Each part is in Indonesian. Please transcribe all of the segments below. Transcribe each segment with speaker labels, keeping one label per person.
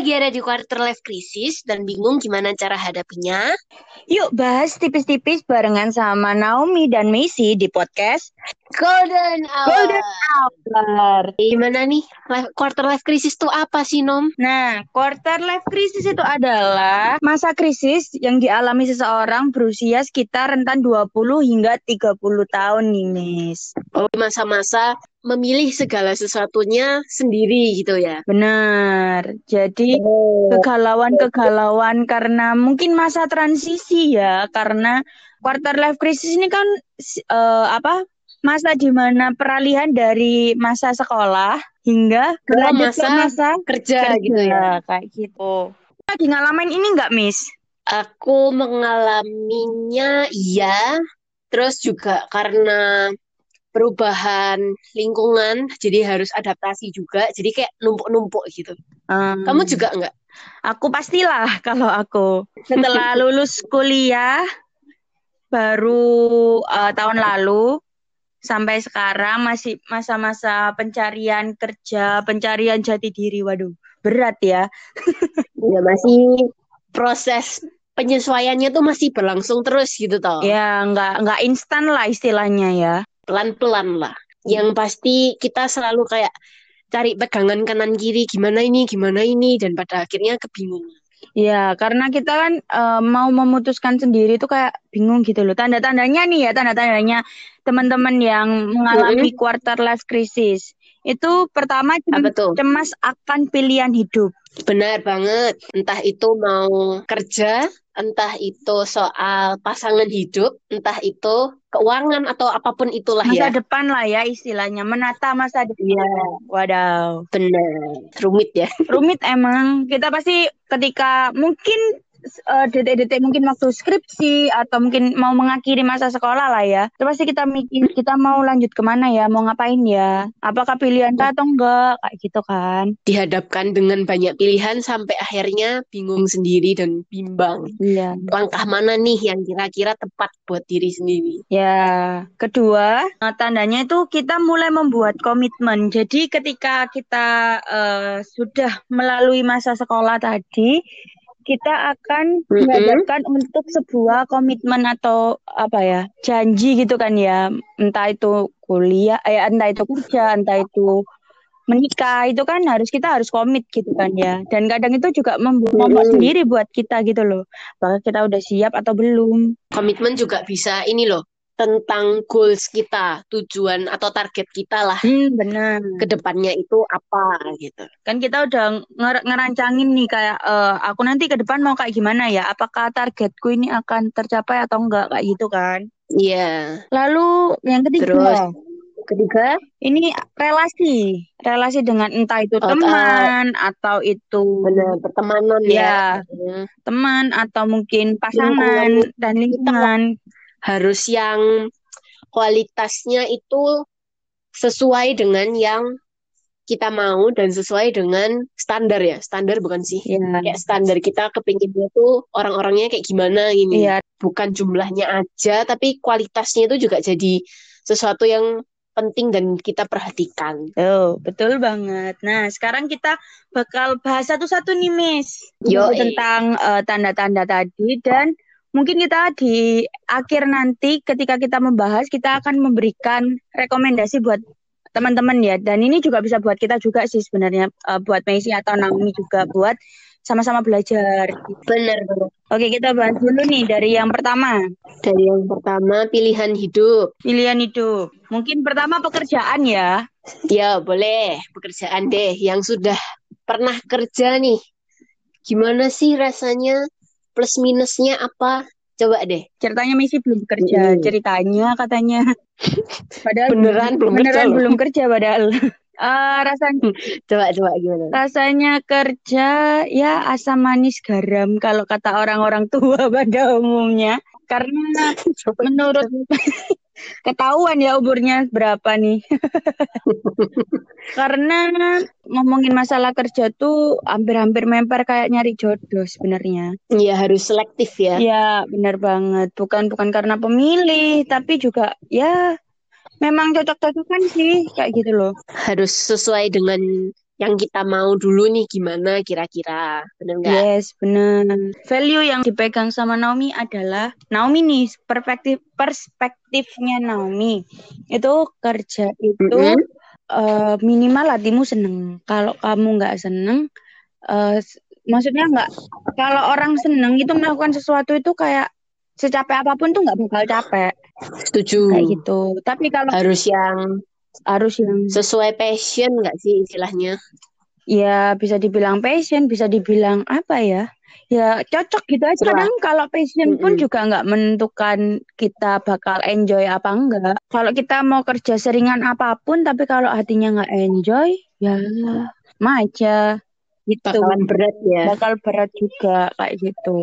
Speaker 1: lagi ada di quarter life crisis dan bingung gimana cara hadapinya?
Speaker 2: Yuk bahas tipis-tipis barengan sama Naomi dan Macy di podcast
Speaker 1: Golden Hour.
Speaker 2: Golden Hour.
Speaker 1: Gimana nih life, quarter life crisis tuh apa sih Nom?
Speaker 2: Nah, quarter life crisis itu adalah masa krisis yang dialami seseorang berusia sekitar rentan 20 hingga 30 tahun nih, Miss.
Speaker 1: Oh, masa-masa memilih segala sesuatunya sendiri gitu ya.
Speaker 2: Benar. Jadi
Speaker 1: Oh.
Speaker 2: kegalauan-kegalauan karena mungkin masa transisi ya, karena quarter life crisis ini kan eh, apa? Masa di mana peralihan dari masa sekolah hingga
Speaker 1: Ke
Speaker 2: berlanjut ke
Speaker 1: masa
Speaker 2: masa
Speaker 1: Kerja, gitu ya.
Speaker 2: kayak gitu. Lagi ngalamin ini nggak, Miss?
Speaker 1: Aku mengalaminya iya, terus juga karena perubahan lingkungan, jadi harus adaptasi juga. Jadi kayak numpuk-numpuk gitu.
Speaker 2: Hmm.
Speaker 1: Kamu juga enggak?
Speaker 2: Aku pastilah kalau aku setelah lulus kuliah baru eh, tahun lalu sampai sekarang masih masa-masa pencarian kerja, pencarian jati diri. Waduh, berat ya.
Speaker 1: Ya masih proses penyesuaiannya tuh masih berlangsung terus gitu toh.
Speaker 2: Ya, nggak nggak instan lah istilahnya ya.
Speaker 1: Pelan-pelan lah. Yang pasti kita selalu kayak cari pegangan kanan kiri gimana ini, gimana ini dan pada akhirnya kebingungan.
Speaker 2: Ya, karena kita kan eh, mau memutuskan sendiri tuh kayak bingung gitu loh. Tanda-tandanya nih ya, tanda-tandanya teman-teman yang mengalami quarter life crisis. Itu pertama
Speaker 1: Apa tuh?
Speaker 2: cemas akan pilihan hidup.
Speaker 1: Benar banget. Entah itu mau kerja, entah itu soal pasangan hidup, entah itu keuangan atau apa pun itulah
Speaker 2: Masa
Speaker 1: ya.
Speaker 2: depan lah ya istilahnya, menata masa depan.
Speaker 1: Iya,
Speaker 2: Wadaw.
Speaker 1: benar. Rumit ya.
Speaker 2: Rumit emang. Kita pasti ketika mungkin eh, detik-detik mungkin waktu skripsi atau mungkin mau mengakhiri masa sekolah lah ya. Itu pasti kita mikir kita mau lanjut ke mana ya, mau ngapain ya. Apakah pilihan kita atau enggak, kayak gitu kan.
Speaker 1: Dihadapkan dengan banyak pilihan sampai akhirnya bingung sendiri dan bimbang.
Speaker 2: Iya.
Speaker 1: Langkah mana nih yang kira-kira tepat buat diri sendiri?
Speaker 2: Ya, kedua, eh, tandanya itu kita mulai membuat komitmen. Jadi ketika kita eh, sudah melalui masa sekolah tadi, kita akan
Speaker 1: Mm-mm.
Speaker 2: dihadapkan untuk sebuah komitmen atau apa ya, janji gitu kan ya. Entah itu kuliah, eh, entah itu kerja, entah itu menikah, itu kan harus kita harus komit gitu kan ya. Dan kadang itu juga membuat
Speaker 1: Mm-mm.
Speaker 2: sendiri buat kita gitu loh. Bahwa kita udah siap atau belum.
Speaker 1: Komitmen juga bisa ini loh, tentang goals kita, tujuan atau target kita lah
Speaker 2: Hmm, benar.
Speaker 1: ke depannya itu apa gitu.
Speaker 2: Kan kita udah nger- ngerancangin nih kayak eh, aku nanti ke depan mau kayak gimana ya? Apakah targetku ini akan tercapai atau enggak kayak gitu kan?
Speaker 1: Iya.
Speaker 2: Lalu yang
Speaker 1: Terus
Speaker 2: ketiga,
Speaker 1: ketiga,
Speaker 2: ini relasi. Relasi dengan entah itu
Speaker 1: Oh,
Speaker 2: teman atau itu
Speaker 1: benar pertemanan ya.
Speaker 2: ya
Speaker 1: Hmm.
Speaker 2: teman atau mungkin pasangan
Speaker 1: Lingkungan
Speaker 2: dan lingkungan.
Speaker 1: Harus yang kualitasnya itu sesuai dengan yang kita mau dan sesuai dengan standar ya. Standar bukan sih?
Speaker 2: Ya,
Speaker 1: Kayak standar kita kepinginnya tuh orang-orangnya kayak gimana gini.
Speaker 2: iya,
Speaker 1: Bukan jumlahnya aja, tapi kualitasnya itu juga jadi sesuatu yang penting dan kita perhatikan.
Speaker 2: oh, betul banget. Nah, sekarang kita bakal bahas satu-satu nih, Miss.
Speaker 1: Yo,
Speaker 2: tentang eh, tanda-tanda tadi dan mungkin kita di akhir nanti ketika kita membahas kita akan memberikan rekomendasi buat teman-teman ya dan ini juga bisa buat kita juga sih sebenarnya eh, buat Messi atau Naomi juga buat sama-sama belajar.
Speaker 1: benar benar.
Speaker 2: Oke, kita bahas dulu nih dari yang pertama,
Speaker 1: Dari yang pertama pilihan hidup.
Speaker 2: pilihan hidup. Mungkin pertama pekerjaan ya.
Speaker 1: Ya, boleh. Pekerjaan deh yang sudah pernah kerja nih. Gimana sih rasanya? Plus minusnya apa? Coba deh.
Speaker 2: Ceritanya Messi belum kerja,
Speaker 1: Mm-mm.
Speaker 2: ceritanya katanya. Padahal
Speaker 1: Beneran belum kerja
Speaker 2: beneran
Speaker 1: loh.
Speaker 2: belum kerja padahal. Eh, rasanya
Speaker 1: Coba coba gimana?
Speaker 2: Rasanya kerja ya asam manis garam kalau kata orang-orang tua pada umumnya. Karena menurut ketahuan ya umurnya berapa nih. Karena ngomongin masalah kerja tuh hampir-hampir memper kayak nyari jodoh sebenarnya.
Speaker 1: Iya, harus selektif ya.
Speaker 2: Ya, benar banget. Bukan bukan karena pemilih, tapi juga ya memang cocok-cocokan sih kayak gitu loh.
Speaker 1: Harus sesuai dengan yang kita mau dulu nih gimana kira-kira. Bener nggak?
Speaker 2: Yes, benar. Value yang dipegang sama Naomi adalah Naomi nih perspektif perspektifnya Naomi itu kerja itu
Speaker 1: Mm-mm.
Speaker 2: eh, minimal hatimu seneng. Kalau kamu nggak seneng, s- maksudnya nggak. Kalau orang seneng itu melakukan sesuatu itu kayak secapek apa pun tuh nggak bakal capek
Speaker 1: Setuju.
Speaker 2: kayak gitu. Tapi kalau
Speaker 1: Harus yang
Speaker 2: harus yang
Speaker 1: sesuai passion nggak sih istilahnya?
Speaker 2: ya bisa dibilang passion, bisa dibilang apa ya? Ya cocok gitu aja. Kadang kalau passion pun
Speaker 1: Mm-mm.
Speaker 2: juga nggak menentukan kita bakal enjoy apa enggak. Kalau kita mau kerja seringan apa pun, tapi kalau hatinya nggak enjoy, ya mah aja gitu.
Speaker 1: Bakalan berat ya.
Speaker 2: Bakal berat juga kayak gitu.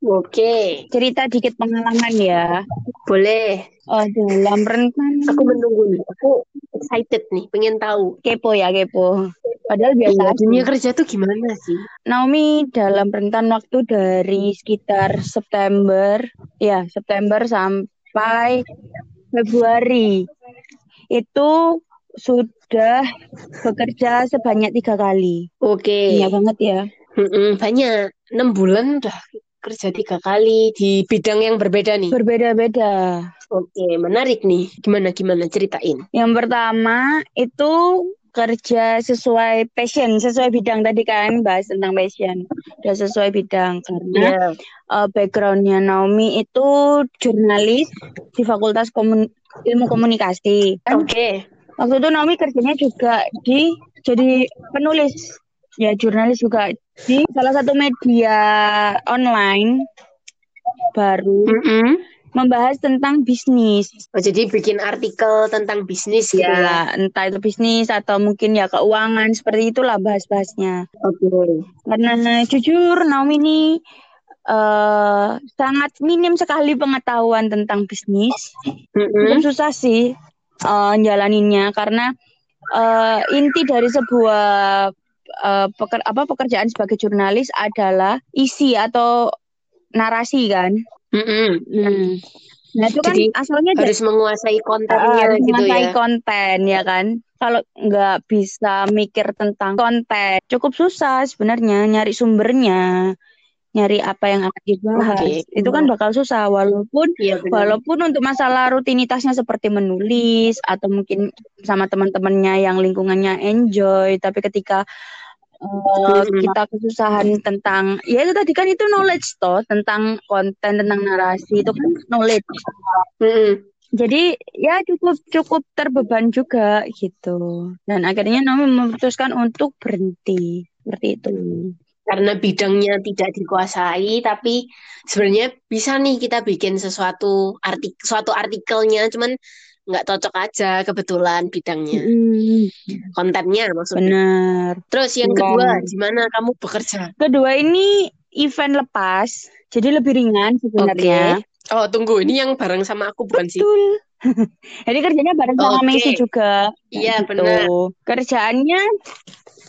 Speaker 1: Oke,
Speaker 2: Cerita dikit pengalaman ya.
Speaker 1: boleh.
Speaker 2: Oh, dalam rentan
Speaker 1: Aku menunggu nih. Aku excited nih, pengen tahu.
Speaker 2: kepo ya kepo. Padahal biasa
Speaker 1: Iya, dunia kerja tuh gimana sih?
Speaker 2: Naomi dalam rentan waktu dari sekitar September, ya September sampai Februari itu sudah bekerja sebanyak tiga kali.
Speaker 1: Oke,
Speaker 2: Banyak banget ya.
Speaker 1: Mm-mm, banyak. Enam bulan udah kerja tiga kali di bidang yang berbeda nih.
Speaker 2: Berbeda-beda.
Speaker 1: Oke, menarik nih. Gimana gimana ceritain?
Speaker 2: Yang pertama itu kerja sesuai passion, sesuai bidang tadi kan bahas tentang passion. Udah sesuai bidang karena
Speaker 1: Ya,
Speaker 2: uh, backgroundnya Naomi itu jurnalis di Fakultas Komun- Ilmu Komunikasi. Kan
Speaker 1: oke.
Speaker 2: Waktu itu Naomi kerjanya juga di jadi penulis, ya jurnalis juga di salah satu media online baru
Speaker 1: Mm-mm.
Speaker 2: membahas tentang bisnis.
Speaker 1: Oh, jadi bikin artikel tentang bisnis gitu ya.
Speaker 2: Ya, entah itu bisnis atau mungkin ya keuangan seperti itulah bahas-bahasnya.
Speaker 1: Oke.
Speaker 2: Karena jujur Naomi ini eh sangat minim sekali pengetahuan tentang bisnis. Cukup susah sih eh, jalaninnya karena eh, inti dari sebuah eh, peker- apa pekerjaan sebagai jurnalis adalah isi atau narasi kan.
Speaker 1: Mm-mm.
Speaker 2: Hmm. Nah itu kan
Speaker 1: Jadi,
Speaker 2: asalnya dari
Speaker 1: Harus menguasai
Speaker 2: eh,
Speaker 1: kontennya
Speaker 2: harus
Speaker 1: gitu
Speaker 2: menguasai
Speaker 1: ya.
Speaker 2: konten ya kan. Kalau nggak bisa mikir tentang konten, cukup susah sebenarnya nyari sumbernya, nyari apa yang akan dibahas.
Speaker 1: Oke.
Speaker 2: Itu kan bakal susah walaupun
Speaker 1: benar.
Speaker 2: Walaupun untuk masalah rutinitasnya seperti menulis atau mungkin sama teman-temannya yang lingkungannya enjoy, tapi ketika uh,
Speaker 1: Mm-mm.
Speaker 2: kita kesusahan tentang ya itu tadi kan itu knowledge toh tentang konten tentang narasi itu kan knowledge.
Speaker 1: Mm-mm.
Speaker 2: Jadi ya cukup cukup terbeban juga gitu. Dan akhirnya Naomi memutuskan untuk berhenti seperti itu.
Speaker 1: Karena bidangnya tidak dikuasai, tapi sebenarnya bisa nih kita bikin sesuatu artik suatu artikelnya, cuman nggak cocok aja kebetulan bidangnya,
Speaker 2: Mm,
Speaker 1: kontennya maksudnya.
Speaker 2: benar.
Speaker 1: Terus yang
Speaker 2: Dan
Speaker 1: kedua, gimana kamu bekerja?
Speaker 2: Kedua ini event lepas, jadi lebih ringan sebenarnya.
Speaker 1: Oh, tunggu, ini yang bareng sama aku bukan sih?
Speaker 2: Betul. Jadi kerjanya bareng sama. Messi juga.
Speaker 1: Iya,
Speaker 2: Gitu.
Speaker 1: benar.
Speaker 2: Kerjaannya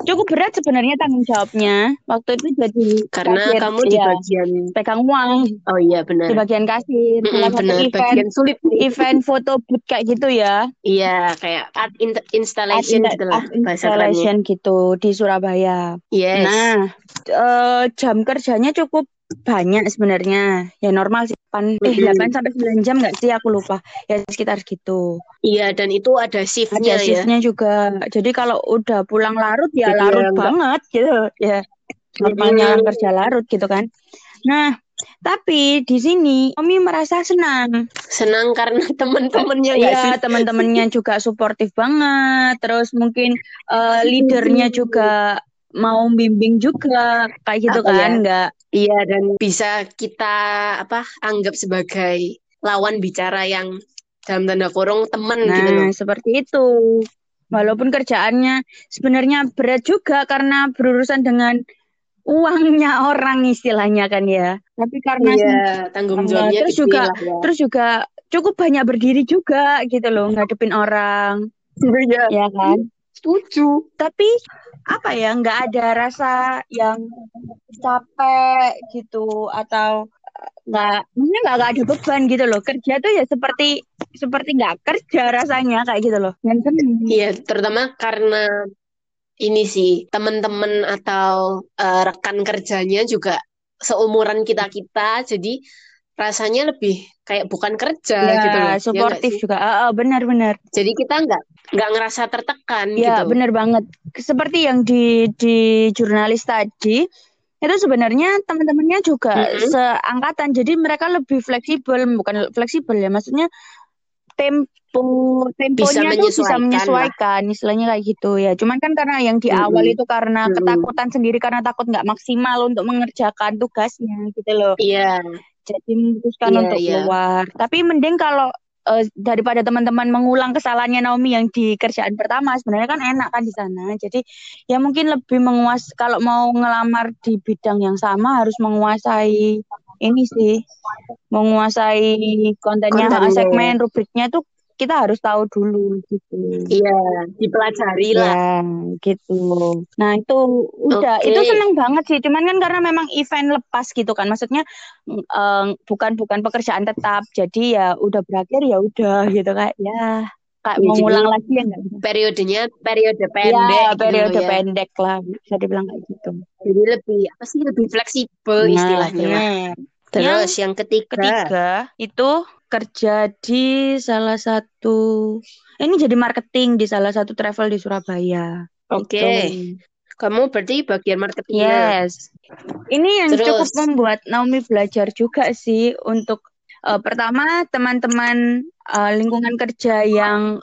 Speaker 2: cukup berat sebenarnya tanggung jawabnya. Waktu itu jadi
Speaker 1: Karena
Speaker 2: kasir,
Speaker 1: kamu di
Speaker 2: iya,
Speaker 1: bagian,
Speaker 2: pegang uang
Speaker 1: oh iya
Speaker 2: di
Speaker 1: benar.
Speaker 2: bagian kasir. Salah satu
Speaker 1: benar,
Speaker 2: event
Speaker 1: bagian sulit nih.
Speaker 2: event foto booth kayak gitu ya.
Speaker 1: Iya, kayak art in-
Speaker 2: Art,
Speaker 1: installation gitu lah
Speaker 2: art
Speaker 1: bahasa kerennya.
Speaker 2: installation gitu di Surabaya.
Speaker 1: Yes.
Speaker 2: Nah, eh, jam kerjanya cukup banyak sebenarnya. Ya normal sih. Pan, eh. 8 sampai 9 jam nggak sih aku lupa. Ya sekitar gitu.
Speaker 1: Iya, dan itu ada shiftnya
Speaker 2: Ada
Speaker 1: ya.
Speaker 2: shiftnya juga. Jadi kalau udah pulang larut ya
Speaker 1: Jadi
Speaker 2: larut
Speaker 1: ya
Speaker 2: banget gitu. Ya normalnya kerja larut gitu kan. Nah, tapi di sini Omi merasa senang.
Speaker 1: Senang karena teman-temannya?
Speaker 2: Iya, teman-temannya juga suportif banget. Terus mungkin eh, leadernya juga mau bimbing juga kayak gitu
Speaker 1: Apa ya?
Speaker 2: kan, nggak
Speaker 1: Iya, dan bisa kita apa anggap sebagai lawan bicara yang dalam tanda kurung teman gitu loh.
Speaker 2: Nah, seperti itu. Walaupun kerjaannya sebenarnya berat juga karena berurusan dengan uangnya orang istilahnya kan ya. Tapi karena
Speaker 1: Iya, tanggung
Speaker 2: Eh,
Speaker 1: jawabnya
Speaker 2: terus juga
Speaker 1: lah ya.
Speaker 2: terus juga cukup banyak berdiri juga gitu loh ngadepin orang,
Speaker 1: Iya,
Speaker 2: ya kan?
Speaker 1: setuju.
Speaker 2: Tapi apa ya nggak ada rasa yang capek gitu atau eh, nggak maksudnya nggak ada beban gitu loh. Kerja tuh ya seperti seperti nggak kerja rasanya kayak gitu loh.
Speaker 1: Iya, terutama karena ini sih teman-teman atau uh, rekan kerjanya juga seumuran kita kita jadi rasanya lebih kayak bukan kerja
Speaker 2: ya,
Speaker 1: gitu loh.
Speaker 2: Suportif
Speaker 1: ya
Speaker 2: juga. Ah, benar-benar.
Speaker 1: Jadi kita nggak nggak ngerasa tertekan
Speaker 2: ya,
Speaker 1: gitu.
Speaker 2: benar banget. Seperti yang di di jurnalis tadi, itu sebenarnya teman-temannya juga mm -hmm. seangkatan. Jadi mereka lebih fleksibel, bukan fleksibel ya, maksudnya tempo temponya bisa tuh bisa menyesuaikan lah. istilahnya kayak gitu ya cuman kan karena yang di mm-hmm. awal itu karena mm-hmm. ketakutan sendiri karena takut nggak maksimal untuk mengerjakan tugasnya gitu loh
Speaker 1: iya yeah.
Speaker 2: jadi memutuskan yeah, untuk yeah. keluar tapi mending kalau uh, daripada teman-teman mengulang kesalahannya Naomi yang di kerjaan pertama sebenarnya kan enak kan di sana jadi ya mungkin lebih menguas kalau mau ngelamar di bidang yang sama harus menguasai ini sih menguasai kontennya, kontennya. segmen rubriknya tuh kita harus tahu dulu gitu.
Speaker 1: Iya, dipelajari lah. Ya,
Speaker 2: gitu. Nah, itu udah okay. itu seneng banget sih. Cuman kan karena memang event lepas gitu kan. Maksudnya um, bukan bukan pekerjaan tetap. Jadi ya udah berakhir ya udah gitu kayak ya kayak ya, mengulang lagi ya enggak
Speaker 1: periodenya periode pendek
Speaker 2: ya, periode gitu, pendek ya. lah bisa dibilang kayak gitu
Speaker 1: jadi lebih apa sih lebih fleksibel nah, istilahnya lah. Terus yang, yang ketiga
Speaker 2: ketiga itu kerja di salah satu ini jadi marketing di salah satu travel di Surabaya
Speaker 1: oke okay. Gitu. Kamu berarti bagian
Speaker 2: marketingnya. Yes. Ini yang Terus. cukup membuat Naomi belajar juga sih untuk uh, pertama teman-teman uh, lingkungan kerja yang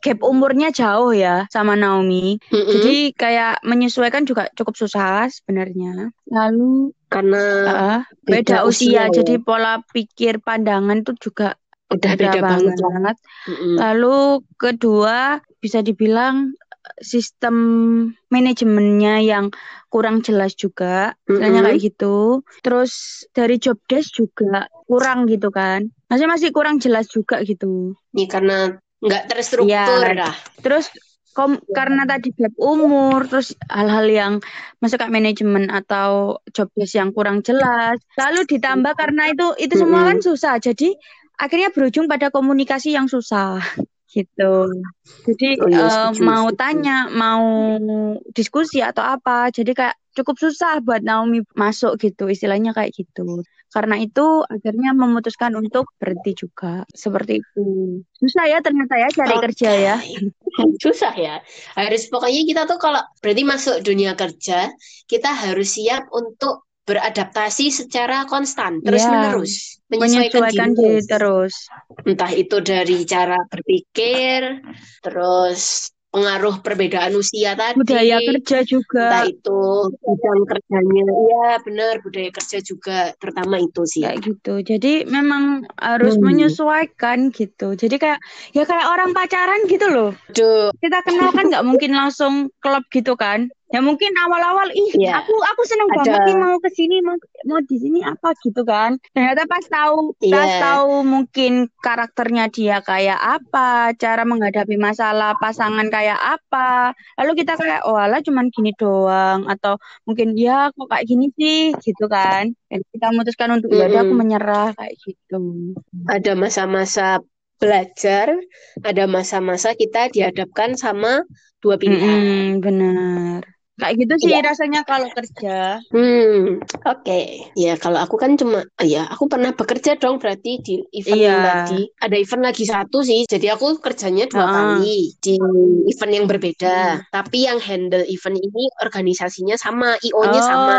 Speaker 2: gap umurnya jauh ya sama Naomi. Mm-hmm. Jadi kayak menyesuaikan juga cukup susah sebenarnya. Lalu
Speaker 1: karena
Speaker 2: uh, beda, beda usia, usia ya. jadi pola pikir pandangan itu juga
Speaker 1: udah beda, beda banget. banget.
Speaker 2: Mm-hmm. Lalu kedua bisa dibilang sistem manajemennya yang kurang jelas juga, mm-hmm. kayak gitu. Terus dari job desk juga kurang gitu kan, masih masih kurang jelas juga gitu.
Speaker 1: Nih karena nggak terstruktur ya, dah.
Speaker 2: Terus kom ya. karena tadi gap umur, terus hal-hal yang masuk ke manajemen atau job desk yang kurang jelas, lalu ditambah karena itu itu semua kan susah, jadi akhirnya berujung pada komunikasi yang susah gitu. Jadi oh, iya, uh, mau tanya, mau diskusi atau apa, jadi kayak cukup susah buat Naomi masuk gitu, istilahnya kayak gitu. Karena itu akhirnya memutuskan untuk berhenti juga, seperti itu. Susah ya ternyata ya cari okay. kerja ya.
Speaker 1: susah ya. Harus pokoknya kita tuh kalau berarti masuk dunia kerja, kita harus siap untuk beradaptasi secara konstan terus menerus
Speaker 2: menyesuaikan, menyesuaikan diri, diri terus
Speaker 1: entah itu dari cara berpikir terus pengaruh perbedaan usia tadi.
Speaker 2: Budaya kerja juga.
Speaker 1: Entah itu bidang kerjanya. Iya benar budaya kerja juga pertama itu sih.
Speaker 2: Kayak gitu. Jadi memang harus hmm. menyesuaikan gitu. Jadi kayak ya kayak orang pacaran gitu loh.
Speaker 1: Duh.
Speaker 2: kita kenal kan nggak mungkin langsung klub gitu kan ya mungkin awal-awal ih yeah. aku aku seneng Ada. banget nih mau ke sini mau mau di sini apa gitu kan ternyata pas tahu yeah. pas tahu mungkin karakternya dia kayak apa cara menghadapi masalah pasangan kayak apa lalu kita kayak oh ala cuman gini doang atau mungkin dia kok kayak gini sih gitu kan dan kita memutuskan untuk mm -hmm. ya aku menyerah kayak gitu
Speaker 1: ada masa-masa belajar ada masa-masa kita dihadapkan sama dua pilihan.
Speaker 2: Mm, benar. Kayak gitu sih ya. rasanya kalau kerja.
Speaker 1: Hmm, oke. Okay. Ya, kalau aku kan cuma ya aku pernah bekerja dong berarti di event iya. yang tadi. Ada event lagi satu sih. Jadi aku kerjanya dua uh. kali di event yang berbeda. Hmm. Tapi yang handle event ini organisasinya sama, IO-nya
Speaker 2: oh.
Speaker 1: sama.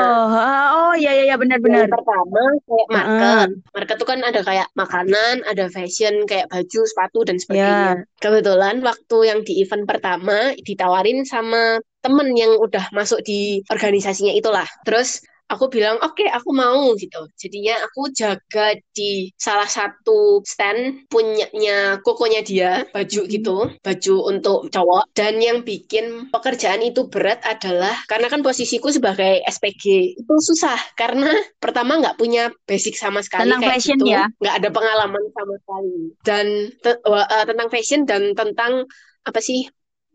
Speaker 2: Oh, iya iya ya, benar-benar.
Speaker 1: Yang pertama kayak market. Uh. Market tuh kan ada kayak makanan, ada fashion kayak baju, sepatu dan sebagainya. Yeah. Kebetulan waktu yang di event pertama ditawarin sama temen yang udah masuk di organisasinya itulah. Terus aku bilang oke okay, aku mau gitu. Jadinya aku jaga di salah satu stand punyanya kokonya dia baju hmm. gitu baju untuk cowok. Dan yang bikin pekerjaan itu berat adalah karena kan posisiku sebagai SPG itu susah. Karena pertama nggak punya basic sama sekali
Speaker 2: tentang kayak fashion
Speaker 1: gitu.
Speaker 2: ya?
Speaker 1: Nggak ada pengalaman sama sekali. Dan te- uh, tentang fashion dan tentang apa sih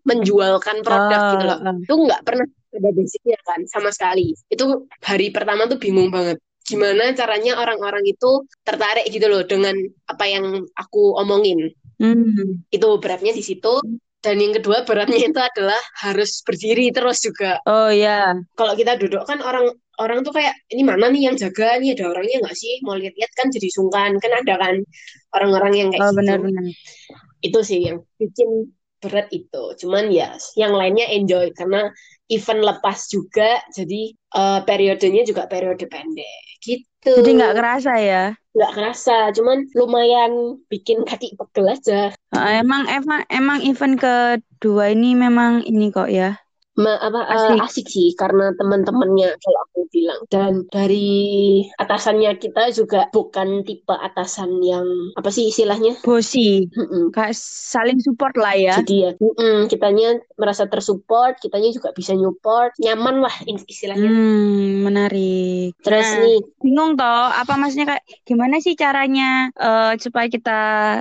Speaker 1: menjualkan produk gitu loh. Uh. Itu nggak pernah ada basicnya kan sama sekali. Itu hari pertama tuh bingung banget. Gimana caranya orang-orang itu tertarik gitu loh dengan apa yang aku omongin. Hmm. Itu beratnya di situ. dan yang kedua beratnya itu adalah harus berdiri terus juga.
Speaker 2: Oh ya.
Speaker 1: Kalau kita duduk kan orang orang tuh kayak ini mana nih yang jaga nih ada orangnya nggak sih mau lihat-lihat kan jadi sungkan kan ada kan orang-orang yang kayak
Speaker 2: oh,
Speaker 1: gitu.
Speaker 2: benar-benar.
Speaker 1: Itu sih yang bikin berat itu. Cuman ya yang lainnya enjoy karena event lepas juga jadi uh, periodenya juga periode pendek gitu.
Speaker 2: Jadi nggak kerasa ya?
Speaker 1: Nggak kerasa, cuman lumayan bikin kaki pegel aja.
Speaker 2: Uh, emang emang emang event kedua ini memang ini kok ya
Speaker 1: Ma, apa asik. Uh, asik sih karena teman-temannya kalau aku bilang. Dan dari atasannya kita juga bukan tipe atasan yang apa sih istilahnya?
Speaker 2: Bosi. Mm kayak saling support lah ya.
Speaker 1: Jadi ya mm kitanya merasa tersupport kitanya juga bisa support nyaman lah istilahnya.
Speaker 2: Hmm, menarik.
Speaker 1: Terus nah, nih.
Speaker 2: bingung toh apa maksudnya kayak gimana sih caranya uh, supaya kita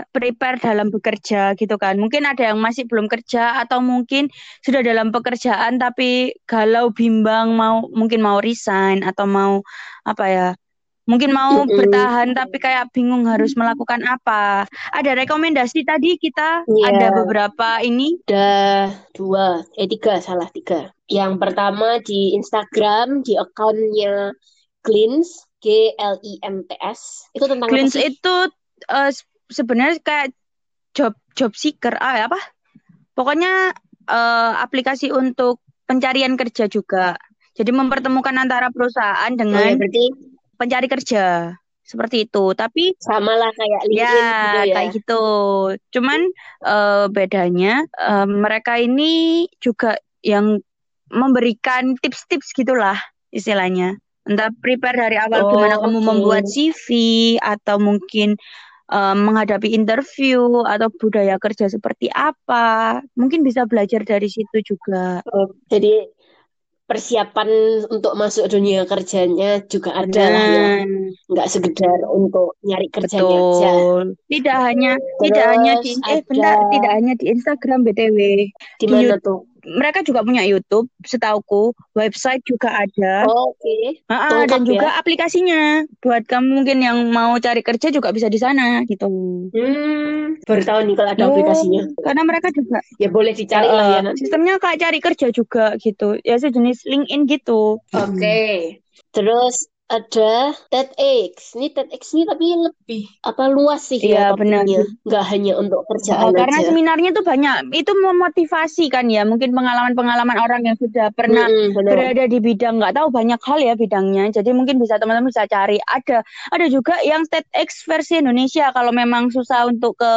Speaker 2: prepare dalam bekerja gitu kan? Mungkin ada yang masih belum kerja atau mungkin sudah dalam pekerjaan pekerjaan tapi galau bimbang mau mungkin mau resign atau mau apa ya mungkin mau mm-hmm. bertahan tapi kayak bingung harus melakukan apa. Ada rekomendasi tadi kita? Yeah. ada beberapa ini?
Speaker 1: Ada dua eh tiga salah tiga. Yang pertama di Instagram di akunnya Cleans G L I M T S. Itu tentang
Speaker 2: Cleans itu uh, sebenarnya kayak job job seeker ah apa? Pokoknya uh, aplikasi untuk pencarian kerja juga. Jadi mempertemukan antara perusahaan dengan oh, ya, berarti... pencari kerja seperti itu. Tapi
Speaker 1: sama lah kayak LinkedIn
Speaker 2: ya, gitu ya. kayak gitu. Cuman uh, bedanya uh, mereka ini juga yang memberikan tips-tips gitulah istilahnya. Entah prepare dari awal oh, gimana kamu membuat CV atau mungkin um, menghadapi interview atau budaya kerja seperti apa. Mungkin bisa belajar dari situ juga.
Speaker 1: Oh, jadi persiapan untuk masuk dunia kerjanya juga ada lah ya. Nggak sekedar untuk nyari kerjanya Betul. aja.
Speaker 2: Tidak hanya Terus tidak hanya di eh benar tidak hanya di Instagram BTW.
Speaker 1: Di mana tuh?
Speaker 2: Mereka juga punya YouTube, setauku, website juga ada.
Speaker 1: Oh, Oke. Okay.
Speaker 2: Dan juga ya? aplikasinya. Buat kamu mungkin yang mau cari kerja juga bisa di sana gitu.
Speaker 1: Hmm, baru tahu nih kalau ada oh, aplikasinya.
Speaker 2: Karena mereka juga
Speaker 1: ya boleh dicari uh, lah ya nanti.
Speaker 2: Sistemnya kayak cari kerja juga gitu. Ya sejenis LinkedIn gitu.
Speaker 1: Oke. Okay. Hmm. Terus ada TEDx. Ini TEDx ini tapi lebih apa luas sih
Speaker 2: ya, ya benar.
Speaker 1: Nggak hanya untuk kerjaan oh,
Speaker 2: Karena
Speaker 1: aja.
Speaker 2: seminarnya tuh banyak. Itu memotivasi kan ya. Mungkin pengalaman-pengalaman orang yang sudah pernah hmm, berada di bidang nggak tahu banyak hal ya bidangnya. Jadi mungkin bisa teman-teman bisa cari. Ada ada juga yang TEDx versi Indonesia kalau memang susah untuk ke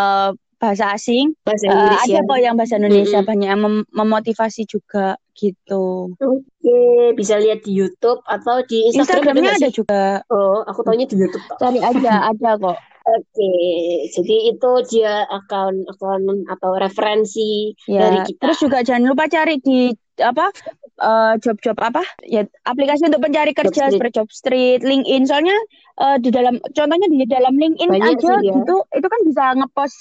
Speaker 2: uh, bahasa asing.
Speaker 1: Bahasa eh, uh,
Speaker 2: ada ya. kok yang bahasa Indonesia mm -hmm. banyak yang mem memotivasi juga gitu.
Speaker 1: Oke, okay. bisa lihat di YouTube atau di Instagram
Speaker 2: Instagramnya ada, ada juga.
Speaker 1: Oh, aku tahunya di YouTube.
Speaker 2: Cari aja, ada kok.
Speaker 1: Oke, okay. jadi itu dia akun akun atau referensi ya, dari kita.
Speaker 2: Terus juga jangan lupa cari di apa uh, job-job apa ya aplikasi untuk pencari kerja job seperti Job Street, LinkedIn. Soalnya uh, di dalam contohnya di dalam LinkedIn Banyak aja sih, ya. gitu itu kan bisa ngepost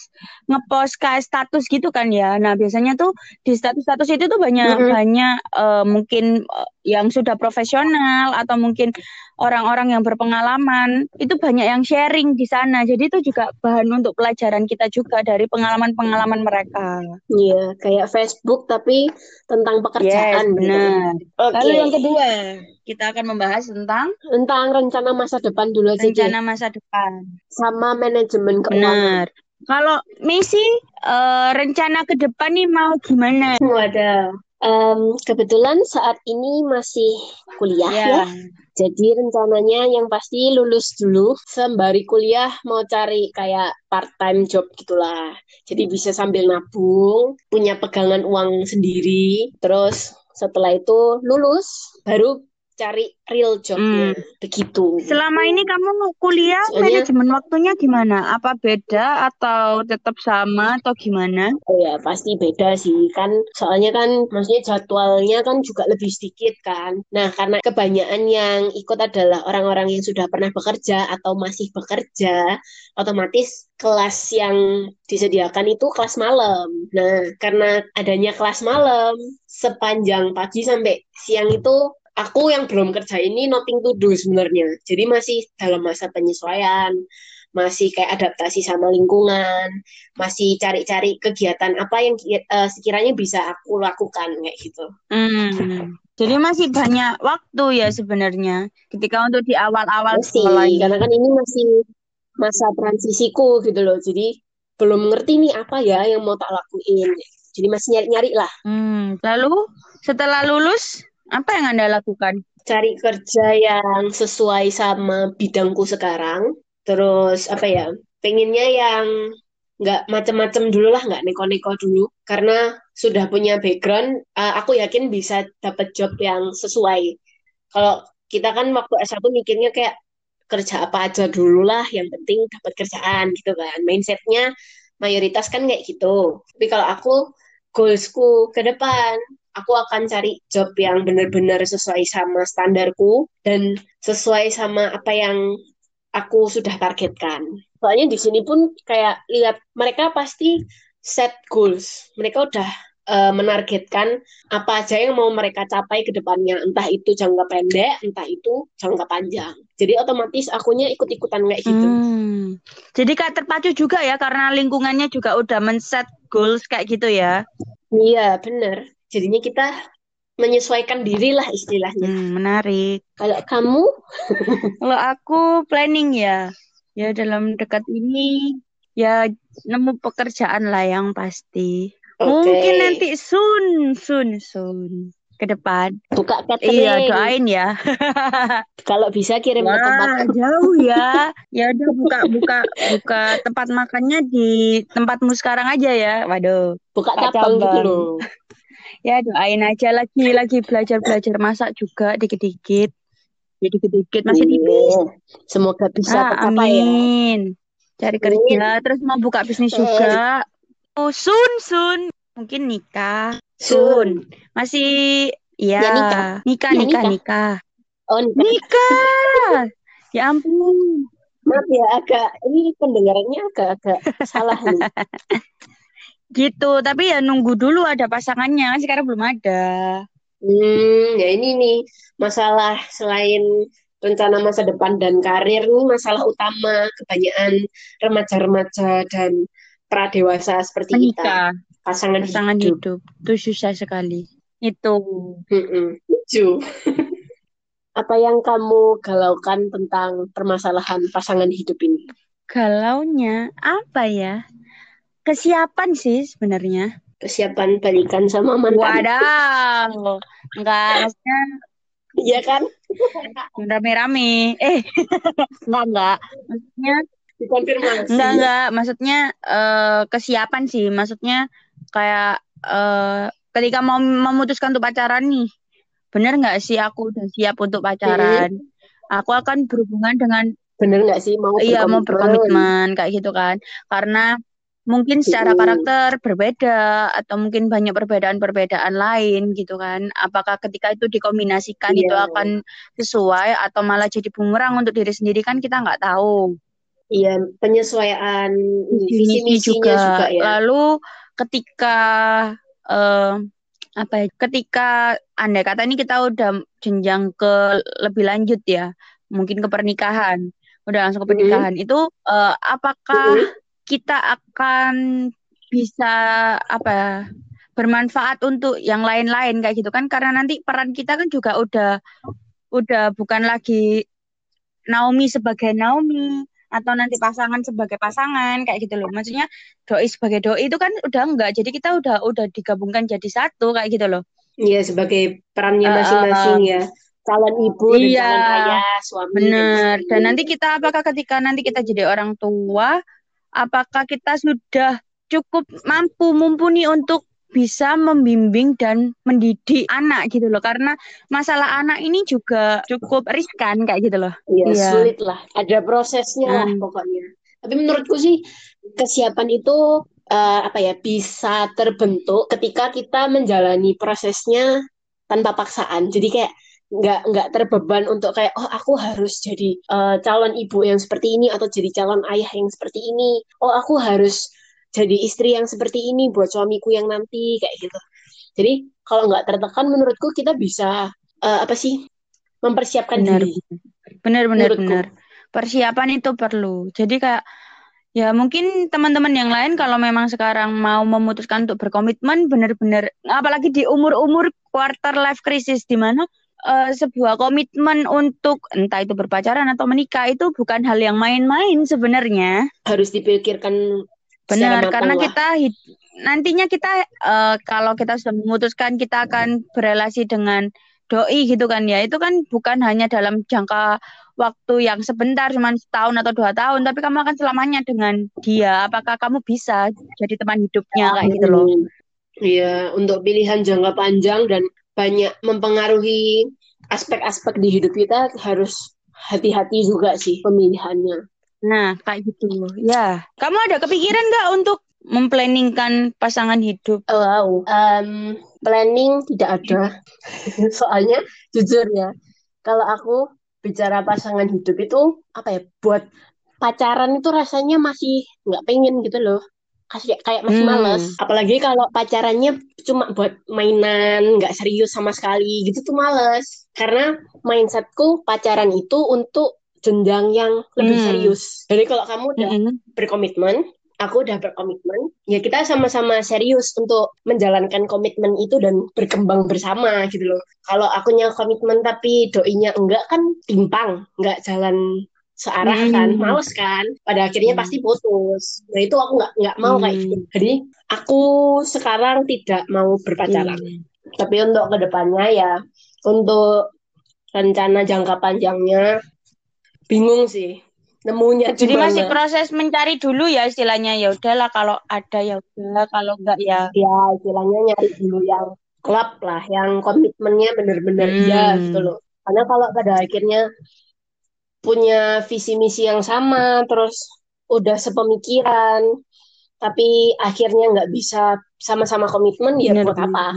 Speaker 2: ngepost kayak status gitu kan ya. Nah, biasanya tuh di status-status itu tuh banyak mm -hmm. banyak uh, mungkin uh, yang sudah profesional atau mungkin orang-orang yang berpengalaman itu banyak yang sharing di sana. Jadi itu juga bahan untuk pelajaran kita juga dari pengalaman-pengalaman mereka.
Speaker 1: Iya, kayak Facebook tapi tentang pekerjaan.
Speaker 2: Yes, benar. Okay. Lalu yang kedua, kita akan membahas tentang
Speaker 1: tentang rencana masa depan dulu
Speaker 2: aja. Rencana masa depan.
Speaker 1: Sama manajemen
Speaker 2: keuangan. Benar. Kalau misi uh, rencana ke depan nih mau gimana?
Speaker 1: Wadah. Um, kebetulan saat ini masih kuliah yeah. ya. Jadi rencananya yang pasti lulus dulu sembari kuliah mau cari kayak part time job gitulah. Jadi bisa sambil nabung, punya pegangan uang sendiri. Terus setelah itu lulus baru cari real jobnya hmm. begitu.
Speaker 2: Selama ini kamu kuliah Soalnya, manajemen waktunya gimana? Apa beda atau tetap sama atau gimana?
Speaker 1: Oh ya pasti beda sih kan. Soalnya kan maksudnya jadwalnya kan juga lebih sedikit kan. Nah karena kebanyakan yang ikut adalah orang-orang yang sudah pernah bekerja atau masih bekerja, otomatis kelas yang disediakan itu kelas malam. Nah karena adanya kelas malam sepanjang pagi sampai siang itu aku yang belum kerja ini nothing to do sebenarnya. Jadi masih dalam masa penyesuaian. masih kayak adaptasi sama lingkungan, masih cari-cari kegiatan apa yang uh, sekiranya bisa aku lakukan kayak gitu.
Speaker 2: Hmm. Jadi masih banyak waktu ya sebenarnya ketika untuk di awal-awal
Speaker 1: sekolah. Karena kan ini masih masa transisiku gitu loh. Jadi belum ngerti nih apa ya yang mau tak lakuin. Jadi masih nyari-nyari lah.
Speaker 2: Hmm. Lalu setelah lulus apa yang Anda lakukan?
Speaker 1: Cari kerja yang sesuai sama bidangku sekarang. Terus apa ya? Pengennya yang nggak macam-macam dulu lah, nggak neko-neko dulu. Karena sudah punya background, uh, aku yakin bisa dapat job yang sesuai. Kalau kita kan waktu S1 mikirnya kayak kerja apa aja dulu lah, yang penting dapat kerjaan gitu kan. Mindsetnya mayoritas kan kayak gitu. Tapi kalau aku, goalsku ke depan, aku akan cari job yang benar-benar sesuai sama standarku dan sesuai sama apa yang aku sudah targetkan. Soalnya di sini pun kayak lihat mereka pasti set goals. Mereka udah uh, menargetkan apa aja yang mau mereka capai ke depannya, entah itu jangka pendek, entah itu jangka panjang. Jadi otomatis akunya ikut-ikutan kayak gitu. Hmm.
Speaker 2: Jadi kayak terpacu juga ya karena lingkungannya juga udah men-set goals kayak gitu ya.
Speaker 1: Iya, bener. Jadinya kita menyesuaikan diri lah istilahnya.
Speaker 2: Hmm, menarik.
Speaker 1: Kalau kamu?
Speaker 2: Kalau aku planning ya. Ya dalam dekat ini ya nemu pekerjaan lah yang pasti. Okay. Mungkin nanti soon, soon, soon ke depan.
Speaker 1: Buka catering.
Speaker 2: Iya, doain ya.
Speaker 1: Kalau bisa kirim Wah, ke tempat
Speaker 2: jauh ya. Ya udah buka buka buka tempat makannya di tempatmu sekarang aja ya. Waduh.
Speaker 1: Buka cabang gitu loh.
Speaker 2: Ya doain aja lagi lagi belajar belajar masak juga dikit-dikit. Jadi ya, dikit-dikit masih iya. tipis.
Speaker 1: Semoga bisa
Speaker 2: ah, ya. amin. Cari kerja terus mau buka bisnis juga. Oh, soon, soon. Mungkin nikah. Soon. Masih ya, ya nikah. Nikah, ya, nikah, nikah.
Speaker 1: Oh, nikah.
Speaker 2: Nikah. ya ampun.
Speaker 1: Maaf ya agak ini pendengarannya agak-agak salah nih.
Speaker 2: gitu, tapi ya nunggu dulu ada pasangannya, sekarang belum ada.
Speaker 1: Hmm, ya ini nih masalah selain rencana masa depan dan karir nih masalah utama kebanyakan remaja-remaja dan pradewasa seperti
Speaker 2: Menikah.
Speaker 1: kita pasangan,
Speaker 2: pasangan hidup. hidup. Itu susah sekali. Itu.
Speaker 1: Lucu. Apa yang kamu galaukan tentang permasalahan pasangan hidup ini?
Speaker 2: Galaunya apa ya kesiapan sih sebenarnya.
Speaker 1: Kesiapan balikan sama mantan.
Speaker 2: Waduh. Enggak maksudnya
Speaker 1: iya kan?
Speaker 2: Rame-rame. Eh. Enggak enggak. Maksudnya
Speaker 1: dikonfirmasi.
Speaker 2: Enggak enggak. Maksudnya uh, kesiapan sih. Maksudnya kayak uh, ketika mau memutuskan untuk pacaran nih bener nggak sih aku udah siap untuk pacaran? Hmm. aku akan berhubungan dengan
Speaker 1: bener nggak sih? Mau
Speaker 2: iya mau berkomitmen kayak gitu kan. Karena mungkin secara karakter berbeda atau mungkin banyak perbedaan-perbedaan lain gitu kan. Apakah ketika itu dikombinasikan yeah. itu akan sesuai atau malah jadi bumerang untuk diri sendiri kan kita nggak tahu.
Speaker 1: Iya, penyesuaian visi misinya juga. juga ya.
Speaker 2: Lalu ketika uh, apa ya? Ketika anda kata ini kita udah jenjang ke lebih lanjut ya, mungkin ke pernikahan, udah langsung ke pernikahan. Mm -hmm. Itu uh, apakah mm -hmm. Kita akan bisa apa ya? bermanfaat untuk yang lain-lain kayak gitu kan karena nanti peran kita kan juga udah udah bukan lagi Naomi sebagai Naomi atau nanti pasangan sebagai pasangan kayak gitu loh. Maksudnya doi sebagai doi itu kan udah enggak. Jadi kita udah udah digabungkan jadi satu kayak gitu loh.
Speaker 1: Iya, sebagai perannya masing-masing uh, ya. Calon ibu iya, dan calon ayah, suami.
Speaker 2: Bener. Dan, dan nanti kita apakah ketika nanti kita jadi orang tua, apakah kita sudah cukup mampu mumpuni untuk bisa membimbing dan mendidik anak gitu loh karena masalah anak ini juga cukup riskan kayak gitu loh.
Speaker 1: Iya, ya. sulit lah. Ada prosesnya hmm. lah pokoknya. Tapi menurutku sih kesiapan itu uh, apa ya bisa terbentuk ketika kita menjalani prosesnya tanpa paksaan. Jadi kayak nggak nggak terbeban untuk kayak oh aku harus jadi uh, calon ibu yang seperti ini atau jadi calon ayah yang seperti ini. Oh aku harus jadi istri yang seperti ini buat suamiku yang nanti kayak gitu. Jadi kalau nggak tertekan menurutku kita bisa uh, apa sih mempersiapkan
Speaker 2: benar.
Speaker 1: diri.
Speaker 2: Benar benar menurutku. benar. persiapan itu perlu. Jadi kayak ya mungkin teman-teman yang lain kalau memang sekarang mau memutuskan untuk berkomitmen benar-benar apalagi di umur-umur quarter life crisis di mana uh, sebuah komitmen untuk entah itu berpacaran atau menikah itu bukan hal yang main-main sebenarnya.
Speaker 1: Harus dipikirkan
Speaker 2: Benar, karena lah. kita nantinya kita uh, kalau kita sudah memutuskan kita akan berelasi dengan doi gitu kan ya. Itu kan bukan hanya dalam jangka waktu yang sebentar cuma setahun atau dua tahun tapi kamu akan selamanya dengan dia apakah kamu bisa jadi teman hidupnya kayak gitu loh
Speaker 1: Iya, untuk pilihan jangka panjang dan banyak mempengaruhi aspek-aspek di hidup kita harus hati-hati juga sih pemilihannya.
Speaker 2: Nah, kayak gitu. Ya, kamu ada kepikiran nggak untuk memplanningkan pasangan hidup?
Speaker 1: Oh, wow, um, planning tidak ada. Soalnya jujur ya, kalau aku bicara pasangan hidup itu apa ya? Buat pacaran itu rasanya masih nggak pengen gitu loh kasih kayak masih hmm. males apalagi kalau pacarannya cuma buat mainan nggak serius sama sekali gitu tuh males karena mindsetku pacaran itu untuk jenjang yang lebih hmm. serius jadi kalau kamu udah hmm. berkomitmen aku udah berkomitmen ya kita sama-sama serius untuk menjalankan komitmen itu dan berkembang bersama gitu loh kalau akunya komitmen tapi doinya enggak kan timpang nggak jalan searah hmm. kan males kan pada akhirnya hmm. pasti putus nah itu aku nggak nggak mau hmm. kayak gitu jadi aku sekarang tidak mau berpacaran hmm. tapi untuk ke depannya ya untuk rencana jangka panjangnya bingung sih nemunya
Speaker 2: jadi di mana? masih proses mencari dulu ya istilahnya ya udahlah kalau ada ya udah kalau enggak ya
Speaker 1: ya istilahnya nyari dulu yang klub lah yang komitmennya bener-bener hmm. iya gitu loh karena kalau pada akhirnya punya visi misi yang sama, terus udah sepemikiran, tapi akhirnya nggak bisa sama-sama komitmen, ya buat apa?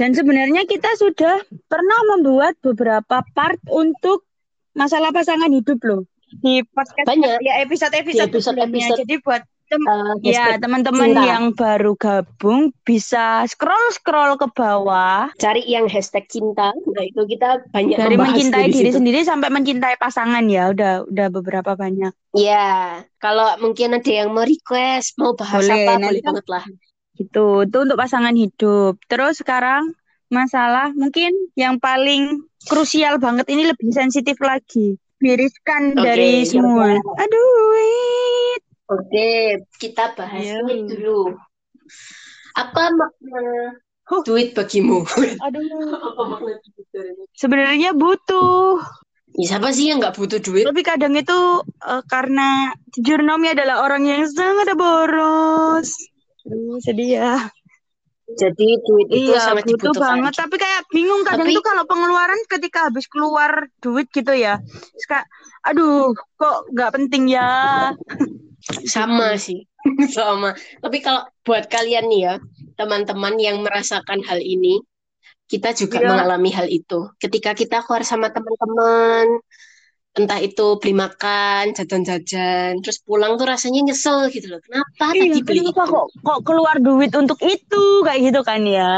Speaker 2: Dan sebenarnya kita sudah pernah membuat beberapa part untuk masalah pasangan hidup loh di podcast
Speaker 1: Banyak.
Speaker 2: ya episode-episode episode, episode, Jadi buat Tem uh, ya teman-teman yang baru gabung bisa scroll scroll ke bawah.
Speaker 1: Cari yang hashtag cinta. Nah itu kita banyak
Speaker 2: dari mencintai diri situ. sendiri sampai mencintai pasangan ya udah udah beberapa banyak.
Speaker 1: Ya kalau mungkin ada yang mau request mau bahas boleh, apa boleh banget lah.
Speaker 2: gitu. Itu untuk pasangan hidup. Terus sekarang masalah mungkin yang paling krusial banget ini lebih sensitif lagi. Miriskan okay, dari semua. Aduh
Speaker 1: Oke, kita bahas yeah. duit dulu. Apa makna huh. duit bagimu?
Speaker 2: Aduh. Sebenarnya butuh.
Speaker 1: Ya, siapa sih yang nggak butuh duit?
Speaker 2: Tapi kadang itu uh, karena jujur Nomi adalah orang yang sangat boros. Aduh, sedih ya.
Speaker 1: Jadi duit itu iya, sangat butuh dibutuhkan.
Speaker 2: banget. Tapi kayak bingung kadang tapi... itu kalau pengeluaran ketika habis keluar duit gitu ya. Kayak, aduh, kok nggak penting ya
Speaker 1: sama sih. Sama. Tapi kalau buat kalian nih ya teman-teman yang merasakan hal ini kita juga ya. mengalami hal itu. Ketika kita keluar sama teman-teman entah itu beli makan jajan-jajan terus pulang tuh rasanya nyesel gitu loh. Kenapa iya, tadi beli kenapa
Speaker 2: itu? kok kok keluar duit untuk itu? Kayak gitu kan ya.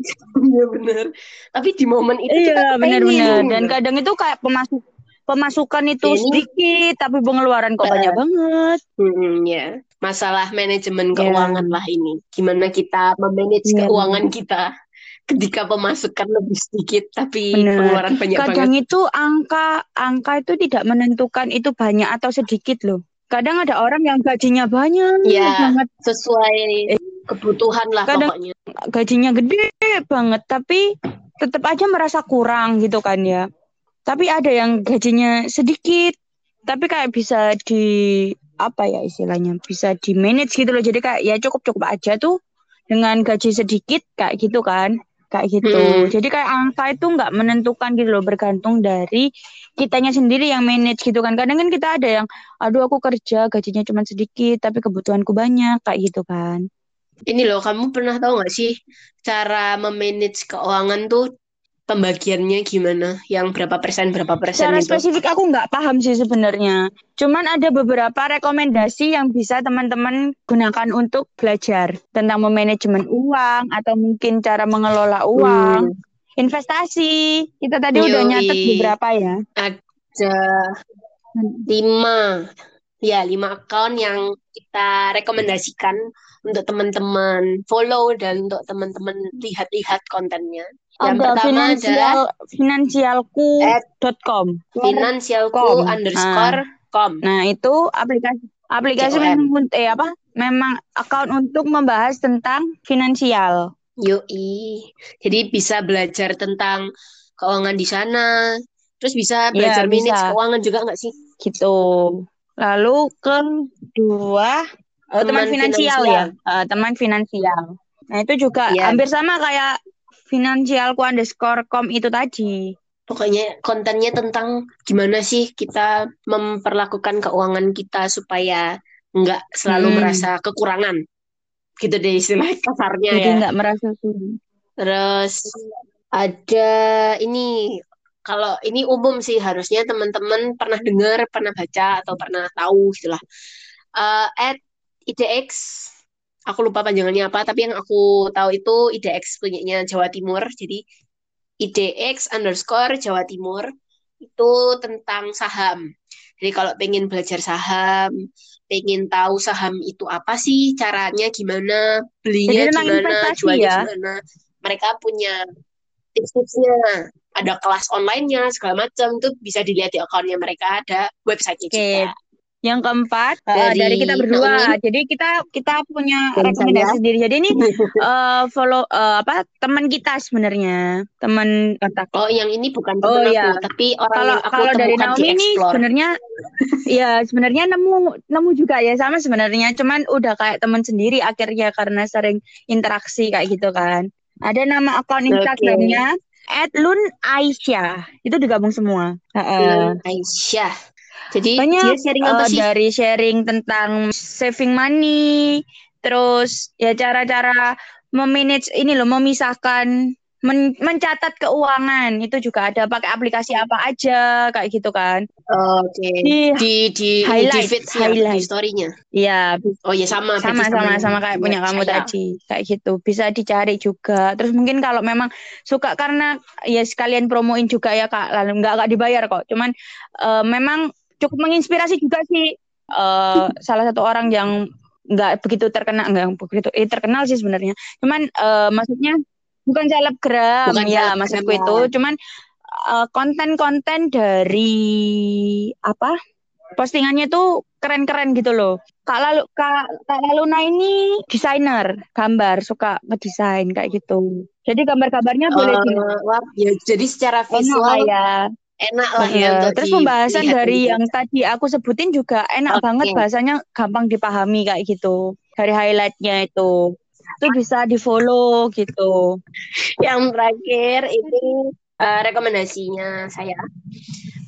Speaker 1: Iya benar. Tapi di momen itu
Speaker 2: iya, kita benar-benar dan kadang itu kayak pemasuk pemasukan itu Ini... sedikit tapi pengeluaran kok uh, banyak banget.
Speaker 1: Hmm, ya. Masalah manajemen ya. keuangan yeah. lah ini. Gimana kita memanage yeah. keuangan kita ketika pemasukan lebih sedikit tapi Bener. pengeluaran banyak
Speaker 2: Kadang
Speaker 1: banget.
Speaker 2: Kadang itu angka angka itu tidak menentukan itu banyak atau sedikit loh. Kadang ada orang yang gajinya banyak
Speaker 1: ya, banget sesuai eh, kebutuhan lah kadang pokoknya.
Speaker 2: Gajinya gede banget tapi tetap aja merasa kurang gitu kan ya tapi ada yang gajinya sedikit tapi kayak bisa di apa ya istilahnya bisa di manage gitu loh. Jadi kayak ya cukup cukup aja tuh dengan gaji sedikit kayak gitu kan kayak gitu. Hmm. jadi kayak angka itu nggak menentukan gitu loh bergantung dari kitanya sendiri yang manage gitu kan. Kadang kan kita ada yang aduh aku kerja gajinya cuma sedikit tapi kebutuhanku banyak kayak gitu kan.
Speaker 1: Ini loh kamu pernah tahu nggak sih cara memanage keuangan tuh pembagiannya gimana? Yang berapa persen berapa persen
Speaker 2: Secara itu? spesifik aku nggak paham sih sebenarnya. Cuman ada beberapa rekomendasi yang bisa teman-teman gunakan untuk belajar tentang manajemen uang atau mungkin cara mengelola uang, hmm. investasi. Kita tadi Yui. udah nyatet beberapa ya.
Speaker 1: Ada lima ya lima account yang kita rekomendasikan untuk teman-teman follow dan untuk teman-teman lihat-lihat kontennya. Yang
Speaker 2: ada
Speaker 1: pertama
Speaker 2: finansial
Speaker 1: adalah
Speaker 2: finansialku.com.
Speaker 1: finansialku
Speaker 2: Com.
Speaker 1: underscore com.
Speaker 2: Nah, itu aplikasi aplikasi memang eh apa? Memang account untuk membahas tentang finansial.
Speaker 1: Yoi. Jadi bisa belajar tentang keuangan di sana. Terus bisa belajar
Speaker 2: Ya,
Speaker 1: manage
Speaker 2: bisa.
Speaker 1: keuangan juga nggak sih?
Speaker 2: Gitu. Lalu kedua oh, teman,
Speaker 1: Teman
Speaker 2: finansial,
Speaker 1: finansial.
Speaker 2: ya. Eh, teman finansial. Nah, itu juga
Speaker 1: Iya.
Speaker 2: hampir sama kayak finansialku underscore com itu tadi.
Speaker 1: Pokoknya kontennya tentang gimana sih kita memperlakukan keuangan kita supaya nggak selalu
Speaker 2: Hmm.
Speaker 1: merasa kekurangan. Gitu deh istilah kasarnya
Speaker 2: Jadi
Speaker 1: ya.
Speaker 2: nggak merasa kurang.
Speaker 1: Terus ada ini kalau ini umum sih harusnya teman-teman pernah dengar, pernah baca atau pernah tahu gitulah. Eh, at IDX aku lupa panjangannya apa, tapi yang aku tahu itu IDX punyanya Jawa Timur. Jadi IDX underscore Jawa Timur itu tentang saham. Jadi kalau pengen belajar saham, pengen tahu saham itu apa sih, caranya gimana, belinya
Speaker 2: Jadi
Speaker 1: gimana, jualnya
Speaker 2: ya?
Speaker 1: gimana, mereka punya tips-tipsnya. Ada kelas online-nya segala macam itu bisa dilihat di akunnya mereka ada websitenya
Speaker 2: Oke.
Speaker 1: juga.
Speaker 2: Yang keempat eh,
Speaker 1: Dari
Speaker 2: dari kita berdua.
Speaker 1: Naomi.
Speaker 2: Jadi kita kita punya
Speaker 1: Dan
Speaker 2: rekomendasi
Speaker 1: saya.
Speaker 2: sendiri. Jadi ini eh, follow eh, apa teman kita sebenarnya teman kontak.
Speaker 1: Oh, yang ini bukan
Speaker 2: Oh,
Speaker 1: temen
Speaker 2: iya.
Speaker 1: aku, tapi orang
Speaker 2: Kalau
Speaker 1: yang aku
Speaker 2: kalau dari Naomi ini sebenarnya ya sebenarnya nemu nemu juga ya sama sebenarnya. Cuman udah kayak teman sendiri akhirnya karena sering interaksi kayak gitu kan. Ada nama akun
Speaker 1: Oke.
Speaker 2: Instagramnya @lunaisyah. Itu digabung semua.
Speaker 1: Belum Aisyah. Jadi
Speaker 2: Banyak
Speaker 1: dia sharing apa
Speaker 2: eh,
Speaker 1: sih?
Speaker 2: dari sharing tentang saving money, terus ya cara-cara memanage ini loh, memisahkan, men- mencatat keuangan itu juga ada pakai aplikasi apa aja kayak gitu kan.
Speaker 1: Oke.
Speaker 2: Di
Speaker 1: Di di di
Speaker 2: highlight,
Speaker 1: feeds-nya, di
Speaker 2: highlight.
Speaker 1: story-nya.
Speaker 2: ya
Speaker 1: Oh ya sama
Speaker 2: sama sama sama kayak punya kamu
Speaker 1: saya.
Speaker 2: tadi kayak gitu bisa dicari juga terus mungkin kalau memang suka karena ya sekalian promoin juga ya kak lalu nggak nggak dibayar kok cuman eh, memang cukup menginspirasi juga sih eh, salah satu orang yang nggak begitu terkenal nggak begitu eh terkenal sih sebenarnya cuman eh, maksudnya bukan selebgram
Speaker 1: Bukan
Speaker 2: ya
Speaker 1: selebgram
Speaker 2: maksudku
Speaker 1: ya.
Speaker 2: itu cuman eh, konten-konten dari apa postingannya tuh keren-keren gitu loh. Kak Lalu Kak, Kak Laluna ini desainer, gambar, suka ngedesain kayak gitu. Jadi gambar-gambarnya boleh
Speaker 1: Eh,
Speaker 2: dilihat.
Speaker 1: wah, ya jadi secara
Speaker 2: Enak
Speaker 1: visual
Speaker 2: ya.
Speaker 1: enak lah ya untuk
Speaker 2: Terus pembahasan dari
Speaker 1: gitu.
Speaker 2: yang tadi aku sebutin juga enak
Speaker 1: Oke.
Speaker 2: banget bahasanya gampang dipahami kayak gitu. Dari highlightnya itu. Itu bisa di follow gitu.
Speaker 1: Yang terakhir ini eh, rekomendasinya saya.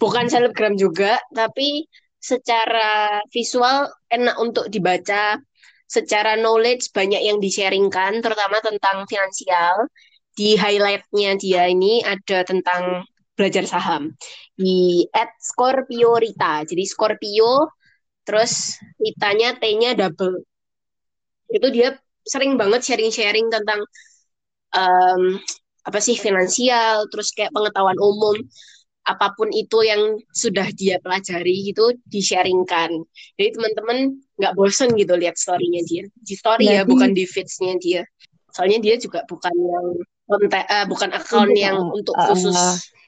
Speaker 1: Bukan selebgram juga, tapi secara visual enak untuk dibaca. Secara knowledge banyak yang di-sharingkan, terutama tentang finansial. Di highlightnya dia ini ada tentang belajar saham. Di at Scorpio Rita. Jadi Scorpio, terus Ritanya T-nya double. Itu dia sering banget sharing-sharing tentang em, apa sih finansial, terus kayak pengetahuan umum, apa pun itu yang sudah dia pelajari gitu di-sharingkan. Jadi teman-teman nggak bosen gitu lihat story-nya dia. Di story ya, bukan di feeds-nya dia. Soalnya dia juga bukan yang konten, eh, bukan account
Speaker 2: Untuk,
Speaker 1: yang
Speaker 2: uh,
Speaker 1: untuk
Speaker 2: uh,
Speaker 1: khusus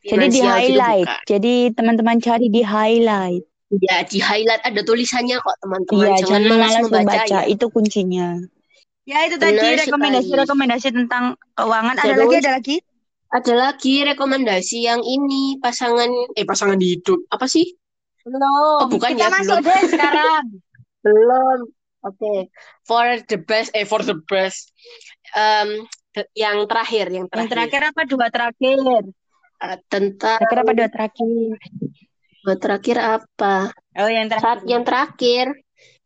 Speaker 2: Jadi di
Speaker 1: gitu
Speaker 2: highlight.
Speaker 1: bukan.
Speaker 2: Jadi teman-teman cari di highlight.
Speaker 1: Ya, di highlight ada tulisannya kok teman-teman.
Speaker 2: Iya,
Speaker 1: Jangan
Speaker 2: jangan
Speaker 1: malas membaca
Speaker 2: membaca,
Speaker 1: ya.
Speaker 2: itu kuncinya. Ya, itu tadi
Speaker 1: Benar sekali.
Speaker 2: rekomendasi-rekomendasi tentang keuangan. Ada
Speaker 1: Terus-
Speaker 2: lagi, ada lagi?
Speaker 1: Ada lagi rekomendasi yang ini pasangan eh pasangan hidup apa sih?
Speaker 2: Belum.
Speaker 1: Oh, bukan
Speaker 2: Kita
Speaker 1: ya,
Speaker 2: masuk
Speaker 1: belum.
Speaker 2: deh sekarang.
Speaker 1: Belum. Oke. For the best eh for the best. Te- yang terakhir, yang
Speaker 2: Yang
Speaker 1: terakhir.
Speaker 2: terakhir apa? Dua terakhir.
Speaker 1: Eh, tentang
Speaker 2: Terakhir apa dua terakhir?
Speaker 1: Yang terakhir apa?
Speaker 2: Oh, yang
Speaker 1: Saat
Speaker 2: terakhir.
Speaker 1: yang terakhir.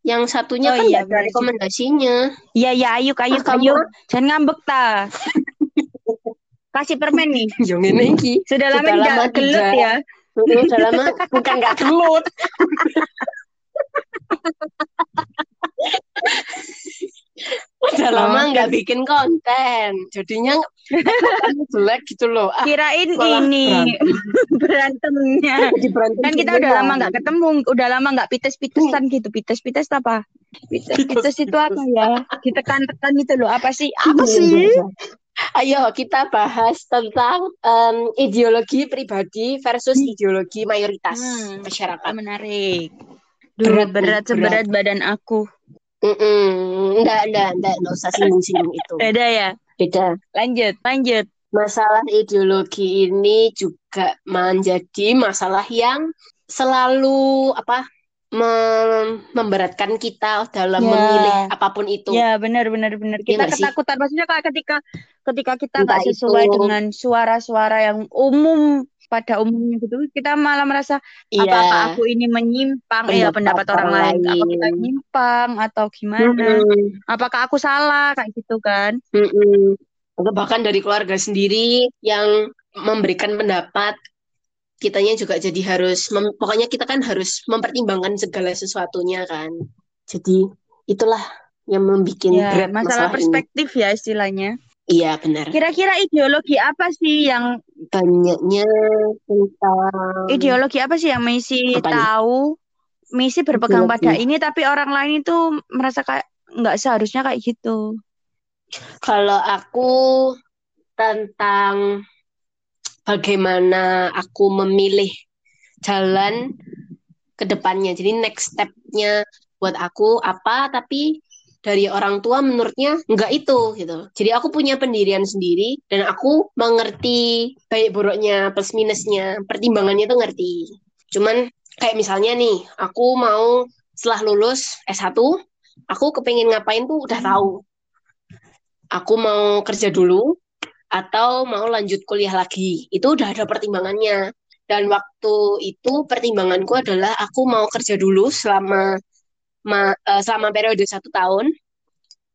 Speaker 1: Yang satunya
Speaker 2: Oh
Speaker 1: kan
Speaker 2: iya,
Speaker 1: ada rekomendasinya.
Speaker 2: Iya, iya, ayo, ayo,
Speaker 1: Ah, kamu
Speaker 2: ayo. Jangan ngambek, ta. Kasih permen nih.
Speaker 1: yang ini iki.
Speaker 2: Sudah lama
Speaker 1: Sudah lama
Speaker 2: gelut ya.
Speaker 1: Hmm, Udah lama bukan nggak gelut. udah lama nggak bikin konten. Jadinya jelek gitu loh.
Speaker 2: Ah, kirain ini berantemnya. Berantem kan kita udah lama nggak ketemu udah lama nggak pites-pitesan hmm. gitu. Pites-pites apa? Pites-pites itu apa ya? Ditekan-tekan itu loh. Apa sih? Apa sih.
Speaker 1: Ayo kita bahas tentang um, ideologi pribadi versus hmm. ideologi mayoritas hmm, masyarakat.
Speaker 2: Menarik. berat berat. seberat badan aku.
Speaker 1: Mm-mm. Enggak, enggak, enggak, enggak usah singgung-singgung itu.
Speaker 2: Beda ya?
Speaker 1: Beda.
Speaker 2: Lanjut, lanjut.
Speaker 1: Masalah ideologi ini juga menjadi masalah yang selalu apa mem memberatkan kita dalam ya. memilih apa pun itu.
Speaker 2: Ya, benar benar benar. Kita ya, ketakutan maksudnya kayak ketika ketika kita nggak sesuai itu. dengan suara-suara yang umum pada umumnya gitu kita malah merasa iya. apakah aku ini menyimpang pendapat, eh pendapat orang, lain apa kita menyimpang atau gimana mm-hmm. apakah aku salah kayak gitu kan
Speaker 1: mm-hmm. atau bahkan dari keluarga sendiri yang memberikan pendapat kitanya juga jadi harus mem- pokoknya kita kan harus mempertimbangkan segala sesuatunya kan jadi itulah yang membuat
Speaker 2: ya, berat masalah, masalah perspektif ini. ya istilahnya
Speaker 1: Iya benar.
Speaker 2: Kira-kira ideologi apa sih yang
Speaker 1: banyaknya tentang
Speaker 2: ideologi apa sih yang Messi apa tahu? Messi berpegang ideologi. pada ini tapi orang lain itu merasa kayak nggak seharusnya kayak gitu.
Speaker 1: Kalau aku tentang bagaimana aku memilih jalan ke depannya. Jadi next step-nya buat aku apa tapi dari orang tua menurutnya enggak itu gitu. Jadi aku punya pendirian sendiri dan aku mengerti baik buruknya plus minusnya, pertimbangannya itu ngerti. Cuman kayak misalnya nih, aku mau setelah lulus S1, aku kepengen ngapain tuh udah tahu. Aku mau kerja dulu atau mau lanjut kuliah lagi. Itu udah ada pertimbangannya. Dan waktu itu pertimbanganku adalah aku mau kerja dulu selama ma, uh, selama periode satu tahun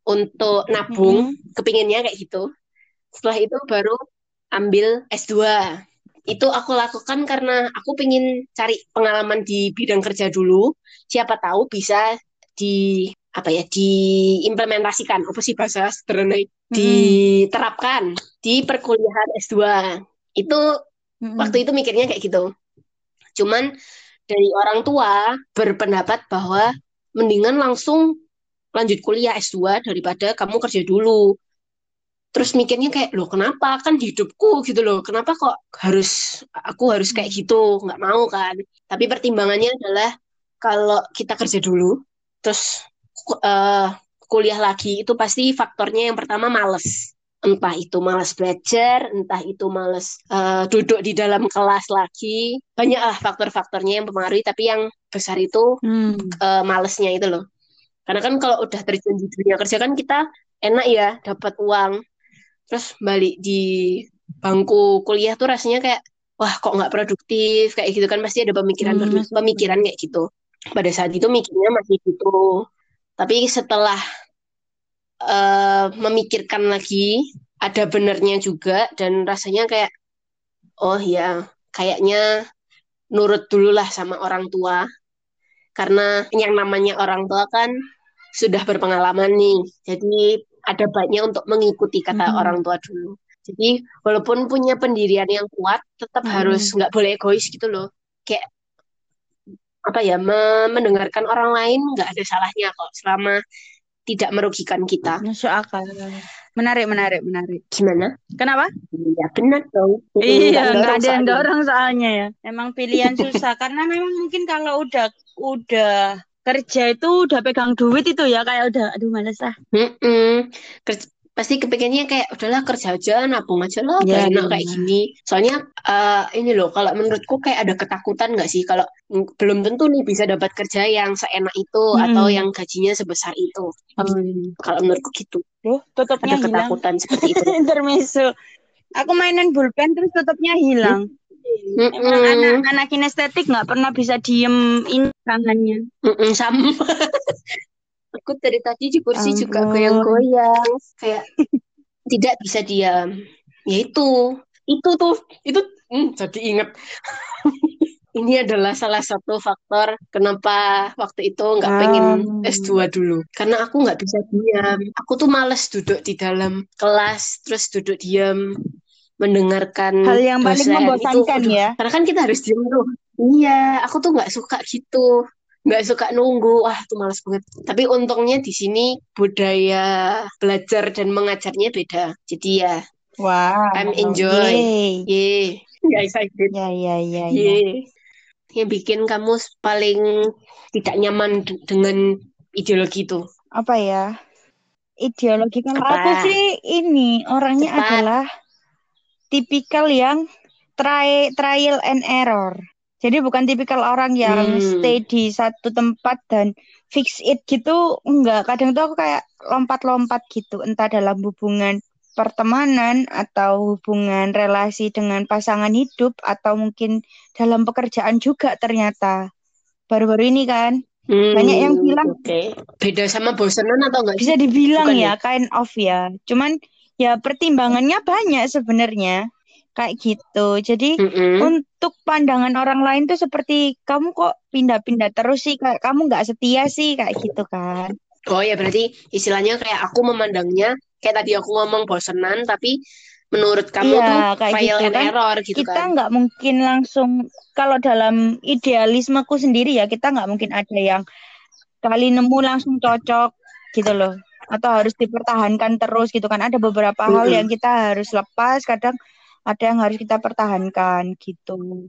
Speaker 1: untuk nabung, mm-hmm. kepinginnya kayak gitu. Setelah itu baru ambil S2. Itu aku lakukan karena aku pengen cari pengalaman di bidang kerja dulu. Siapa tahu bisa di apa ya diimplementasikan apa sih bahasa sederhana mm-hmm. diterapkan di perkuliahan S2 itu mm-hmm. waktu itu mikirnya kayak gitu cuman dari orang tua berpendapat bahwa mendingan langsung lanjut kuliah S2 daripada kamu kerja dulu. Terus mikirnya kayak, loh kenapa? Kan hidupku gitu loh. Kenapa kok harus, aku harus kayak gitu? Nggak mau kan. Tapi pertimbangannya adalah kalau kita kerja dulu, terus uh, kuliah lagi, itu pasti faktornya yang pertama males. Entah itu males belajar, entah itu males uh, duduk di dalam kelas lagi. Banyaklah faktor-faktornya yang mempengaruhi, tapi yang besar itu hmm. uh, malesnya itu loh. Karena kan kalau udah terjun di dunia kerja kan kita enak ya dapat uang. Terus balik di bangku kuliah tuh rasanya kayak wah kok nggak produktif kayak gitu kan pasti ada pemikiran hmm, pemikiran kayak gitu. Pada saat itu mikirnya masih gitu. Tapi setelah uh, memikirkan lagi ada benernya juga dan rasanya kayak oh ya kayaknya nurut dulu lah sama orang tua karena yang namanya orang tua kan sudah berpengalaman nih jadi ada baiknya untuk mengikuti kata hmm. orang tua dulu jadi walaupun punya pendirian yang kuat tetap hmm. harus nggak boleh egois gitu loh kayak apa ya mendengarkan orang lain nggak ada salahnya kok selama tidak merugikan kita.
Speaker 2: Masuk akal. Menarik, menarik, menarik.
Speaker 1: Gimana?
Speaker 2: Kenapa?
Speaker 1: Iya, benar dong.
Speaker 2: Iya, nggak ada yang dorong soalnya ya. Emang pilihan susah karena memang mungkin kalau udah udah kerja itu udah pegang duit itu ya kayak udah aduh males lah.
Speaker 1: Mm -mm. Kerja, pasti kepengennya kayak udahlah kerja aja nabung aja lah ya, enak kayak gini soalnya uh, ini loh kalau menurutku kayak ada ketakutan nggak sih kalau belum tentu nih bisa dapat kerja yang seenak itu hmm. atau yang gajinya sebesar itu hmm. kalau menurutku gitu
Speaker 2: loh tutupnya
Speaker 1: ada ketakutan seperti itu
Speaker 2: intermezzo aku mainan pulpen terus tutupnya hilang Mm -mm. Emang anak anak kinestetik nggak pernah bisa diem ini tangannya.
Speaker 1: Mm -mm, sama. aku dari tadi di kursi Ampun. juga goyang-goyang kayak tidak bisa diam ya itu itu tuh itu hmm, jadi inget ini adalah salah satu faktor kenapa waktu itu nggak pengen S2 dulu. Karena aku nggak bisa diam. Aku tuh males duduk di dalam kelas, terus duduk diam, mendengarkan
Speaker 2: hal yang paling membosankan
Speaker 1: Itu,
Speaker 2: ya.
Speaker 1: Karena kan kita harus diam tuh. Iya, aku tuh nggak suka gitu. Nggak suka nunggu. Wah, tuh males banget. Tapi untungnya di sini budaya belajar dan mengajarnya beda. Jadi ya,
Speaker 2: Wow.
Speaker 1: I'm enjoy.
Speaker 2: Yeay.
Speaker 1: Yeay. Ya, excited.
Speaker 2: Ya ya ya ya.
Speaker 1: Yang bikin kamu paling tidak nyaman dengan ideologi itu.
Speaker 2: Apa ya? Ideologi
Speaker 1: Apa?
Speaker 2: aku sih ini orangnya
Speaker 1: Cepat.
Speaker 2: adalah tipikal yang try trial and error. Jadi bukan tipikal orang yang
Speaker 1: Hmm.
Speaker 2: stay di satu tempat dan fix it gitu. Enggak, kadang tuh aku kayak lompat-lompat gitu, entah dalam hubungan pertemanan atau hubungan relasi dengan pasangan hidup atau mungkin dalam pekerjaan juga ternyata. Baru-baru ini kan
Speaker 1: Hmm,
Speaker 2: Banyak yang bilang-
Speaker 1: Oke. Beda sama bosenan atau enggak
Speaker 2: bisa dibilang
Speaker 1: Bukan
Speaker 2: ya kind of ya. Cuman ya pertimbangannya banyak sebenarnya. Kayak gitu. Jadi
Speaker 1: Mm-mm.
Speaker 2: untuk pandangan orang lain tuh seperti kamu kok pindah-pindah terus sih kayak kamu nggak setia sih kayak gitu kan.
Speaker 1: Oh ya berarti istilahnya kayak aku memandangnya kayak tadi aku ngomong bosenan tapi menurut kamu
Speaker 2: Iya,
Speaker 1: tuh
Speaker 2: kayak
Speaker 1: trial
Speaker 2: gitu
Speaker 1: and
Speaker 2: kan.
Speaker 1: error gitu
Speaker 2: Kita
Speaker 1: kan.
Speaker 2: nggak mungkin langsung kalau dalam idealismeku sendiri ya kita nggak mungkin ada yang kali nemu langsung cocok gitu loh. Atau harus dipertahankan terus gitu kan. Ada beberapa hal
Speaker 1: Mm-mm.
Speaker 2: yang kita harus lepas, kadang ada yang harus kita pertahankan gitu.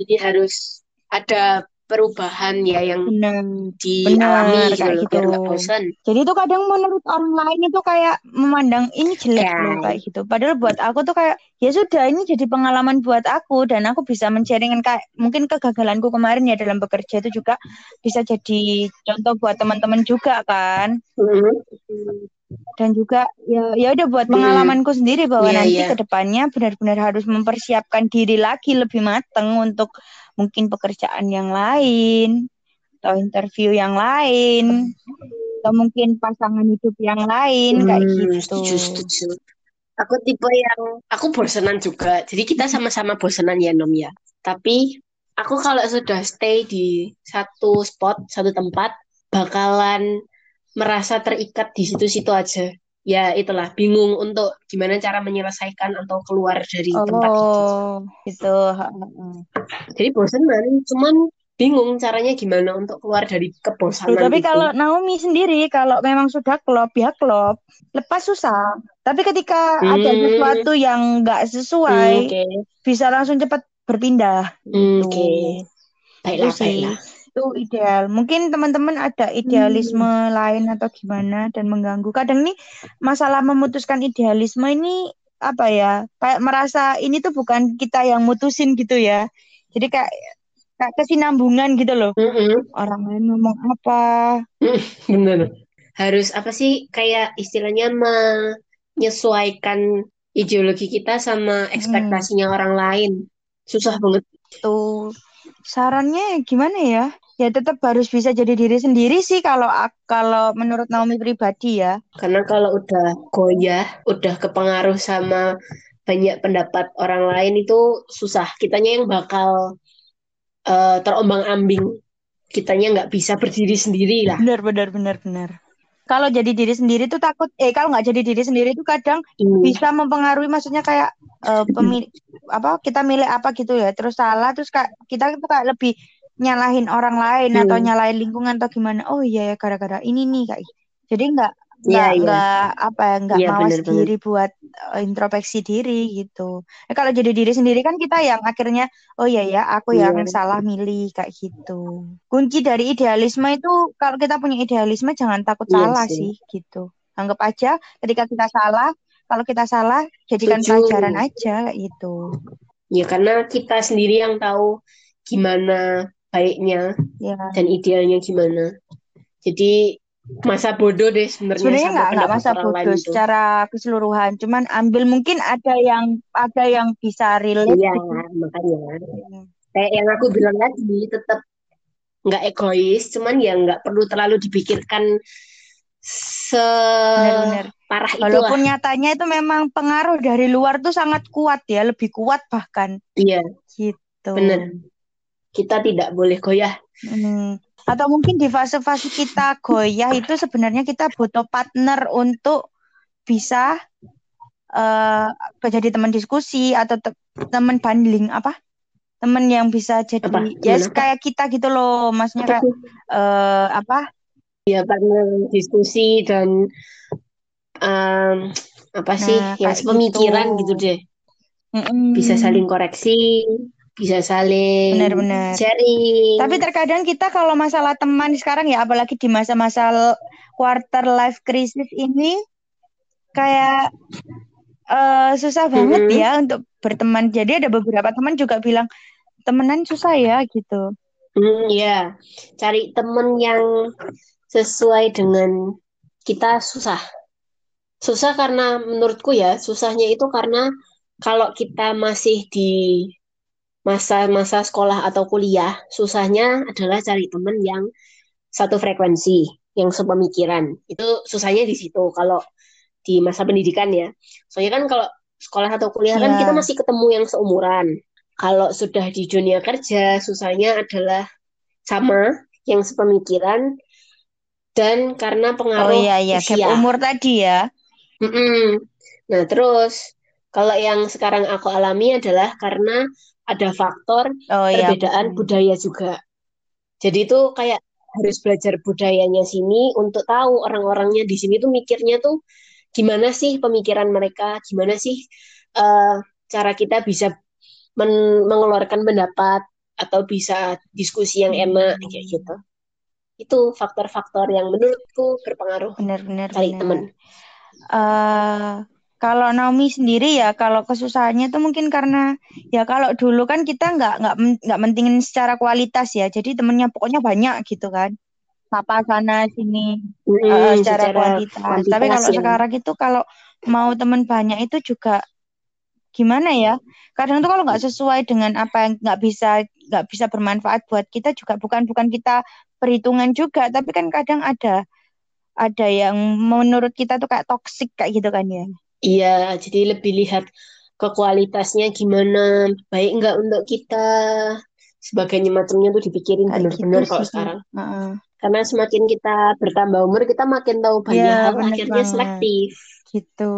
Speaker 1: Jadi harus ada perubahan ya yang
Speaker 2: Benar.
Speaker 1: dialami
Speaker 2: Benar,
Speaker 1: gitu
Speaker 2: kayak
Speaker 1: biar nggak
Speaker 2: gitu.
Speaker 1: bosan.
Speaker 2: Jadi itu kadang menurut orang lain itu kayak memandang ini jelek
Speaker 1: Ya.
Speaker 2: loh kayak gitu. Padahal buat aku tuh kayak ya sudah ini jadi pengalaman buat aku dan aku bisa men-sharingkan kayak mungkin kegagalanku kemarin ya dalam bekerja itu juga bisa jadi contoh buat teman-teman juga kan.
Speaker 1: Mm-mm.
Speaker 2: Dan juga ya ya udah buat
Speaker 1: Mm-mm.
Speaker 2: pengalamanku sendiri bahwa
Speaker 1: Iya,
Speaker 2: nanti
Speaker 1: iya.
Speaker 2: ke depannya benar-benar harus mempersiapkan diri lagi lebih matang untuk mungkin pekerjaan yang lain atau interview yang lain atau mungkin pasangan hidup yang lain kayak
Speaker 1: Hmm,
Speaker 2: gitu.
Speaker 1: setuju, setuju. Aku tipe yang aku bosenan juga. Jadi kita sama-sama bosenan ya Nom ya. Tapi aku kalau sudah stay di satu spot, satu tempat, bakalan merasa terikat di situ-situ aja. Ya itulah, bingung untuk gimana cara menyelesaikan atau keluar dari tempat itu.
Speaker 2: Oh, gitu. Heeh.
Speaker 1: Jadi bosenan, cuman bingung caranya gimana untuk keluar dari kebosanan
Speaker 2: tapi
Speaker 1: itu.
Speaker 2: kalau Naomi sendiri, kalau memang sudah klop, ya klop. Lepas susah. Tapi ketika ada
Speaker 1: Hmm.
Speaker 2: sesuatu yang nggak
Speaker 1: Hmm,
Speaker 2: sesuai,
Speaker 1: Oke,
Speaker 2: bisa langsung cepat berpindah.
Speaker 1: Hmm,
Speaker 2: Gitu.
Speaker 1: oke. Baiklah,
Speaker 2: Itu sih.
Speaker 1: baiklah.
Speaker 2: Itu ideal. Mungkin teman-teman ada idealisme lain atau gimana dan mengganggu. Kadang nih masalah memutuskan idealisme ini apa ya? Kayak merasa ini tuh bukan kita yang mutusin gitu ya. Jadi kayak kayak kesinambungan gitu loh.
Speaker 1: Mm-mm.
Speaker 2: Orang lain ngomong apa,
Speaker 1: Bener. Harus apa sih kayak istilahnya menyesuaikan ideologi kita sama ekspektasinya orang lain. Susah banget.
Speaker 2: tuh sarannya gimana ya? Ya tetap harus bisa jadi diri sendiri sih kalau kalau menurut Naomi pribadi ya.
Speaker 1: Karena kalau udah goyah, udah kepengaruh sama banyak pendapat orang lain itu susah. Kitanya yang bakal eh, terombang-ambing. Kitanya nggak bisa berdiri sendiri lah.
Speaker 2: Benar, benar, benar, benar. Kalau jadi diri sendiri tuh takut, eh kalau nggak jadi diri sendiri tuh kadang
Speaker 1: Hmm.
Speaker 2: bisa mempengaruhi, maksudnya kayak eh, pemilih apa kita milih apa gitu ya, terus salah, terus kayak kita tuh kayak lebih nyalahin orang lain atau
Speaker 1: Hmm.
Speaker 2: nyalahin lingkungan atau gimana. Oh iya ya gara-gara ini nih kayak. Jadi nggak
Speaker 1: Iya,
Speaker 2: nggak
Speaker 1: iya.
Speaker 2: nggak apa ya nggak
Speaker 1: Iya,
Speaker 2: mawas diri buat eh, introspeksi diri gitu. Nah, kalau jadi diri sendiri kan kita yang akhirnya oh iya ya aku yang
Speaker 1: Iya.
Speaker 2: salah milih kayak gitu. Kunci dari idealisme itu kalau kita punya idealisme jangan takut
Speaker 1: Iya
Speaker 2: salah
Speaker 1: sih.
Speaker 2: sih gitu. Anggap aja ketika kita salah, kalau kita salah jadikan
Speaker 1: Setuju.
Speaker 2: pelajaran aja kayak gitu.
Speaker 1: Ya karena kita sendiri yang tahu gimana baiknya
Speaker 2: Ya.
Speaker 1: dan idealnya gimana. Jadi masa bodoh deh sebenarnya
Speaker 2: Sebenarnya nggak nggak masa bodoh
Speaker 1: itu.
Speaker 2: secara keseluruhan, cuman ambil mungkin ada yang ada yang bisa relate
Speaker 1: Iya,
Speaker 2: gitu.
Speaker 1: makanya. Kayak yang aku bilang tadi, tetap nggak egois, cuman ya nggak perlu terlalu dipikirkan
Speaker 2: Benar-benar.
Speaker 1: separah itulah.
Speaker 2: Walaupun nyatanya itu memang pengaruh dari luar tuh sangat kuat ya, lebih kuat bahkan
Speaker 1: Iya,
Speaker 2: gitu.
Speaker 1: bener. Kita tidak boleh goyah.
Speaker 2: Hmm. Atau mungkin di fase-fase kita goyah itu sebenarnya kita butuh partner untuk bisa uh, jadi teman diskusi atau te teman banding apa? Teman yang bisa jadi apa? ya yes, kayak kita gitu loh, maksudnya kayak uh, apa?
Speaker 1: Ya partner diskusi dan um, apa sih nah, ya pemikiran gitu. gitu deh. Mm -mm. Bisa saling koreksi, bisa saling
Speaker 2: benar-benar
Speaker 1: sharing.
Speaker 2: Tapi terkadang kita kalau masalah teman sekarang ya apalagi di masa-masa quarter life crisis ini kayak uh, susah banget mm -hmm. ya untuk berteman. Jadi ada beberapa teman juga bilang temenan susah ya gitu.
Speaker 1: Hmm, ya. Cari temen yang sesuai dengan kita susah. Susah karena menurutku ya, susahnya itu karena kalau kita masih di masa-masa sekolah atau kuliah, susahnya adalah cari teman yang satu frekuensi, yang sepemikiran. Itu susahnya di situ kalau di masa pendidikan ya. Soalnya kan kalau sekolah atau kuliah yeah. kan kita iya. masih ketemu yang seumuran. Kalau sudah di dunia kerja, susahnya adalah sama, yang sepemikiran, dan karena pengaruh oh,
Speaker 2: iya, iya. usia. umur tadi ya.
Speaker 1: Mm -mm. Nah terus kalau yang sekarang aku alami adalah karena ada faktor oh, iya, perbedaan iya. budaya juga. Jadi itu kayak harus belajar budayanya sini untuk tahu orang-orangnya di sini tuh mikirnya tuh gimana sih pemikiran mereka, gimana sih uh, cara kita bisa men mengeluarkan pendapat atau bisa diskusi yang enak hmm. kayak gitu. Itu faktor-faktor yang menurutku berpengaruh.
Speaker 2: Benar-benar. Cari teman. Uh, kalau Naomi sendiri ya, kalau kesusahannya itu mungkin karena ya kalau dulu kan kita nggak nggak nggak mentingin secara kualitas ya, jadi temennya pokoknya banyak gitu kan, apa sana sini hmm, uh, secara, secara kualitas. kualitas. Tapi kalau ya. sekarang itu kalau mau temen banyak itu juga gimana ya? Kadang tuh kalau nggak sesuai dengan apa yang nggak bisa nggak bisa bermanfaat buat kita juga bukan bukan kita perhitungan juga, tapi kan kadang ada ada yang menurut kita tuh kayak toksik kayak gitu kan ya.
Speaker 1: Iya, jadi lebih lihat ke kualitasnya gimana, baik nggak untuk kita, sebagainya macamnya tuh dipikirin benar-benar gitu kalau sih. sekarang. Uh-uh. Karena semakin kita bertambah umur, kita makin tahu banyak ya, hal, akhirnya banget. selektif.
Speaker 2: Gitu.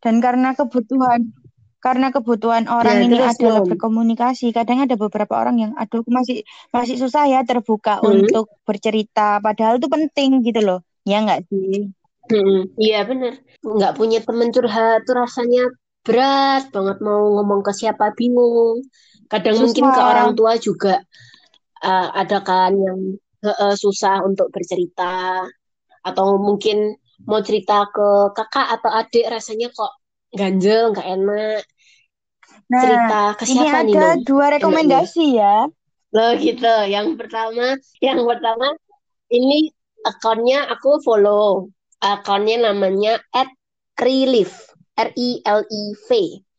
Speaker 2: Dan karena kebutuhan karena kebutuhan orang ya, ini adalah belum. berkomunikasi. Kadang ada beberapa orang yang aduh masih masih susah ya terbuka hmm. untuk bercerita padahal itu penting gitu loh. Ya enggak sih?
Speaker 1: Hmm, iya bener. Nggak punya temen curhat tuh rasanya berat banget mau ngomong ke siapa bingung. Kadang susah. mungkin ke orang tua juga uh, ada kan yang uh, susah untuk bercerita atau mungkin mau cerita ke kakak atau adik rasanya kok ganjel nggak enak.
Speaker 2: Nah, cerita ke siapa ini ada nih, dua rekomendasi ya.
Speaker 1: Loh gitu. Yang pertama, yang pertama ini akunnya aku follow akunnya namanya at Relief, R I L I V.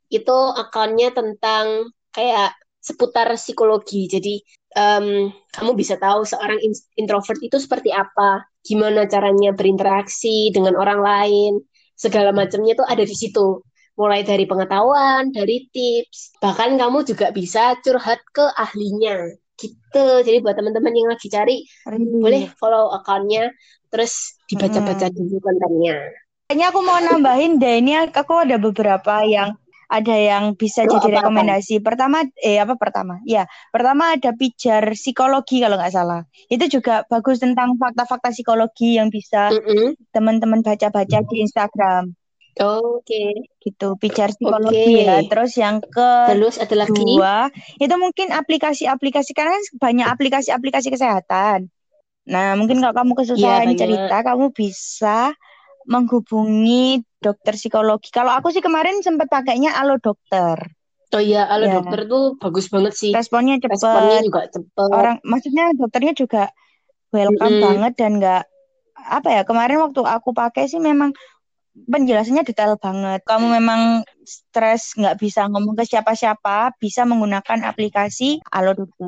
Speaker 1: Itu akunnya tentang kayak seputar psikologi. Jadi um, kamu bisa tahu seorang introvert itu seperti apa, gimana caranya berinteraksi dengan orang lain, segala macamnya tuh ada di situ. Mulai dari pengetahuan, dari tips, bahkan kamu juga bisa curhat ke ahlinya gitu. Jadi buat teman-teman yang lagi cari, hmm. boleh follow akunnya terus dibaca-baca hmm. dulu kontennya.
Speaker 2: Kayaknya aku mau nambahin deh ini aku ada beberapa yang ada yang bisa oh, jadi apa, rekomendasi. Apa? Pertama, eh apa pertama? Ya, pertama ada pijar psikologi kalau nggak salah. Itu juga bagus tentang fakta-fakta psikologi yang bisa mm -hmm. teman-teman baca-baca di Instagram.
Speaker 1: Oke. Okay.
Speaker 2: Gitu, pijar psikologi okay. ya. Terus yang ke
Speaker 1: Terus ada lagi
Speaker 2: dua, itu mungkin aplikasi-aplikasi karena kan banyak aplikasi-aplikasi kesehatan. Nah, mungkin kalau kamu kesusahan ya, cerita, kamu bisa menghubungi dokter psikologi. Kalau aku sih kemarin sempat pakainya Alo Dokter.
Speaker 1: Oh iya, Alo ya. Dokter tuh bagus banget sih.
Speaker 2: Responnya cepat.
Speaker 1: Responnya juga cepat.
Speaker 2: Orang, maksudnya dokternya juga welcome mm -hmm. banget dan nggak apa ya kemarin waktu aku pakai sih memang penjelasannya detail banget. Kamu memang stres nggak bisa ngomong ke siapa-siapa, bisa menggunakan aplikasi Alo Dokter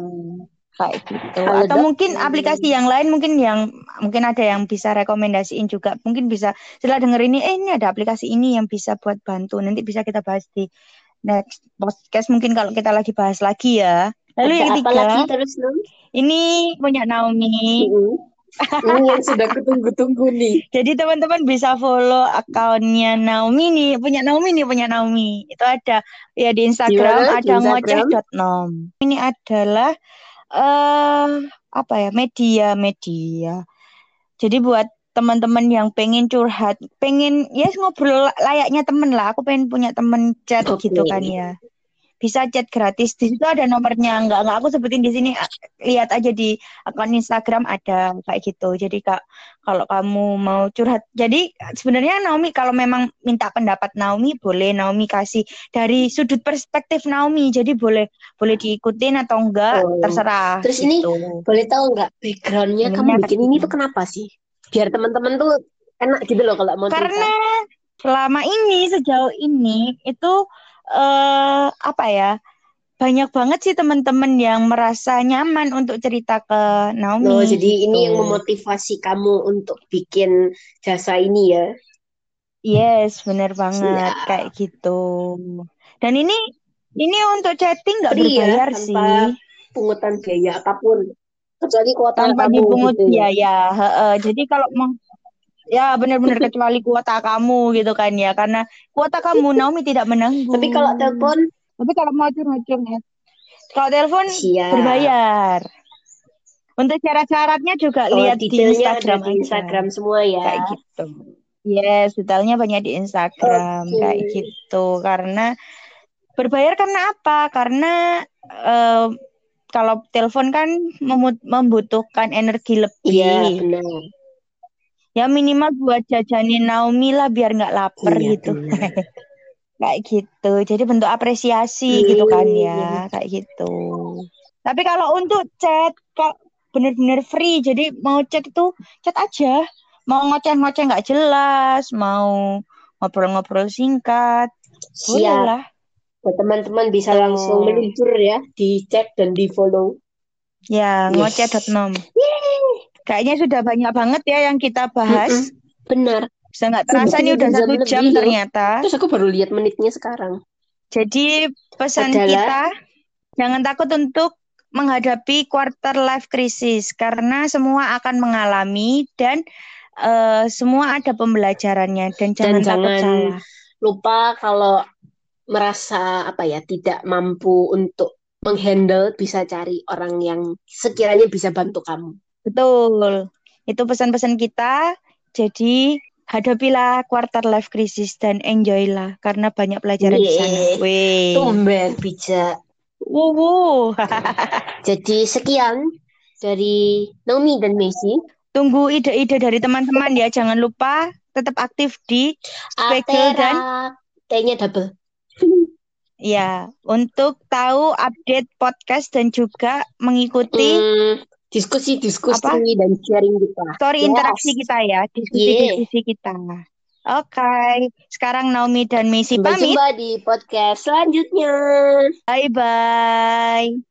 Speaker 2: kayak gitu. Halo, atau mungkin aplikasi yang lain mungkin yang mungkin ada yang bisa rekomendasiin juga. Mungkin bisa setelah denger ini eh ini ada aplikasi ini yang bisa buat bantu. Nanti bisa kita bahas di next podcast. Mungkin kalau kita lagi bahas lagi ya. Lalu
Speaker 1: Ada
Speaker 2: yang
Speaker 1: apa
Speaker 2: ketiga,
Speaker 1: lagi? Terus
Speaker 2: ini punya Naomi.
Speaker 1: Ini yang sudah kutunggu-tunggu nih.
Speaker 2: Jadi teman-teman bisa follow akunnya Naomi nih, punya Naomi nih, punya Naomi. Itu ada ya di Instagram
Speaker 1: Gimana?
Speaker 2: Ada ngoceh.nom. Ini adalah eh apa ya? Media, media. Jadi buat teman-teman yang pengen curhat, pengen ya ngobrol layaknya temen lah. Aku pengen punya temen chat
Speaker 1: Oke.
Speaker 2: gitu kan ya. Bisa chat gratis. Di situ ada nomornya. Enggak, enggak aku sebutin di sini. Lihat aja di akun Instagram ada kayak gitu. Jadi kak kalau kamu mau curhat. Jadi sebenarnya Naomi kalau memang minta pendapat Naomi boleh Naomi kasih dari sudut perspektif Naomi. Jadi boleh boleh diikutin atau enggak
Speaker 1: Oh.
Speaker 2: terserah.
Speaker 1: Terus ini
Speaker 2: gitu.
Speaker 1: Boleh tahu nggak backgroundnya
Speaker 2: Ininya
Speaker 1: kamu bikin ini tuh kenapa sih? Biar teman-teman tuh enak gitu loh kalau mau cerita.
Speaker 2: Karena selama ini sejauh ini itu eh apa ya? Banyak banget sih teman-teman yang merasa nyaman untuk cerita ke Naomi
Speaker 1: Loh, jadi ini
Speaker 2: gitu.
Speaker 1: yang memotivasi kamu untuk bikin jasa ini ya.
Speaker 2: Yes, bener banget
Speaker 1: Siap.
Speaker 2: kayak gitu. Dan ini ini untuk chatting nggak
Speaker 1: ya,
Speaker 2: berbayar
Speaker 1: tanpa
Speaker 2: sih,
Speaker 1: pungutan biaya apa pun. Kecuali kuota
Speaker 2: tanpa dipungut
Speaker 1: gitu ya.
Speaker 2: biaya. Heeh. Jadi kalau mau ya benar-benar kecuali kuota kamu gitu kan ya, karena kuota kamu Naomi tidak menanggung.
Speaker 1: Tapi kalau telepon
Speaker 2: Tapi kalau mau curhat-curhat, kalau telepon
Speaker 1: siap.
Speaker 2: berbayar. Untuk syarat-syaratnya juga
Speaker 1: Oh,
Speaker 2: lihat di Instagram
Speaker 1: di
Speaker 2: aja.
Speaker 1: Instagram semua ya.
Speaker 2: Kayak gitu. Yes, detailnya banyak di Instagram
Speaker 1: Oke.
Speaker 2: kayak gitu. Karena berbayar karena apa? Karena eh, kalau telepon kan membutuhkan energi
Speaker 1: Iya,
Speaker 2: lebih.
Speaker 1: benar.
Speaker 2: Ya minimal buat jajanin Naomi lah biar nggak lapar
Speaker 1: Iya,
Speaker 2: gitu.
Speaker 1: benar.
Speaker 2: Kayak gitu. Jadi bentuk apresiasi gitu kan ya, kayak gitu. Tapi kalau untuk chat kok bener-bener free, jadi mau chat itu chat aja. Mau ngoceh-ngoceh nggak jelas, mau ngobrol-ngobrol singkat,
Speaker 1: Siap.
Speaker 2: lah.
Speaker 1: Buat teman-teman bisa
Speaker 2: Tuh.
Speaker 1: langsung meluncur ya, dicek dan di follow.
Speaker 2: Ya,
Speaker 1: Yes.
Speaker 2: ngoceh.nom. Kayaknya sudah banyak banget ya yang kita bahas.
Speaker 1: Benar.
Speaker 2: Bisa nggak terasa nih
Speaker 1: Udah satu jam lebih
Speaker 2: ternyata.
Speaker 1: Terus aku baru lihat menitnya sekarang.
Speaker 2: Jadi pesan
Speaker 1: Adalah-
Speaker 2: kita jangan takut untuk menghadapi quarter life crisis karena semua akan mengalami dan eh, semua ada pembelajarannya dan jangan takut
Speaker 1: jangan
Speaker 2: salah.
Speaker 1: Lupa kalau merasa apa ya, tidak mampu untuk menghandle, bisa cari orang yang sekiranya bisa bantu kamu.
Speaker 2: Betul. Itu pesan-pesan kita. Jadi hadapilah quarter life crisis dan enjoy lah karena banyak pelajaran di sana. Weh.
Speaker 1: Tumben bijak.
Speaker 2: Wuhu.
Speaker 1: Jadi sekian dari Naomi dan Messi.
Speaker 2: Tunggu ide-ide dari teman-teman ya. Jangan lupa tetap aktif di Spegel dan.
Speaker 1: T-nya double.
Speaker 2: Ya, untuk tahu update podcast dan juga mengikuti
Speaker 1: Hmm, diskusi-diskusi
Speaker 2: Apa?
Speaker 1: dan sharing kita.
Speaker 2: story
Speaker 1: Yes.
Speaker 2: interaksi kita ya, diskusi-diskusi kita. Oke, sekarang Naomi dan Messi
Speaker 1: Sampai
Speaker 2: pamit.
Speaker 1: jumpa di podcast selanjutnya.
Speaker 2: Bye bye.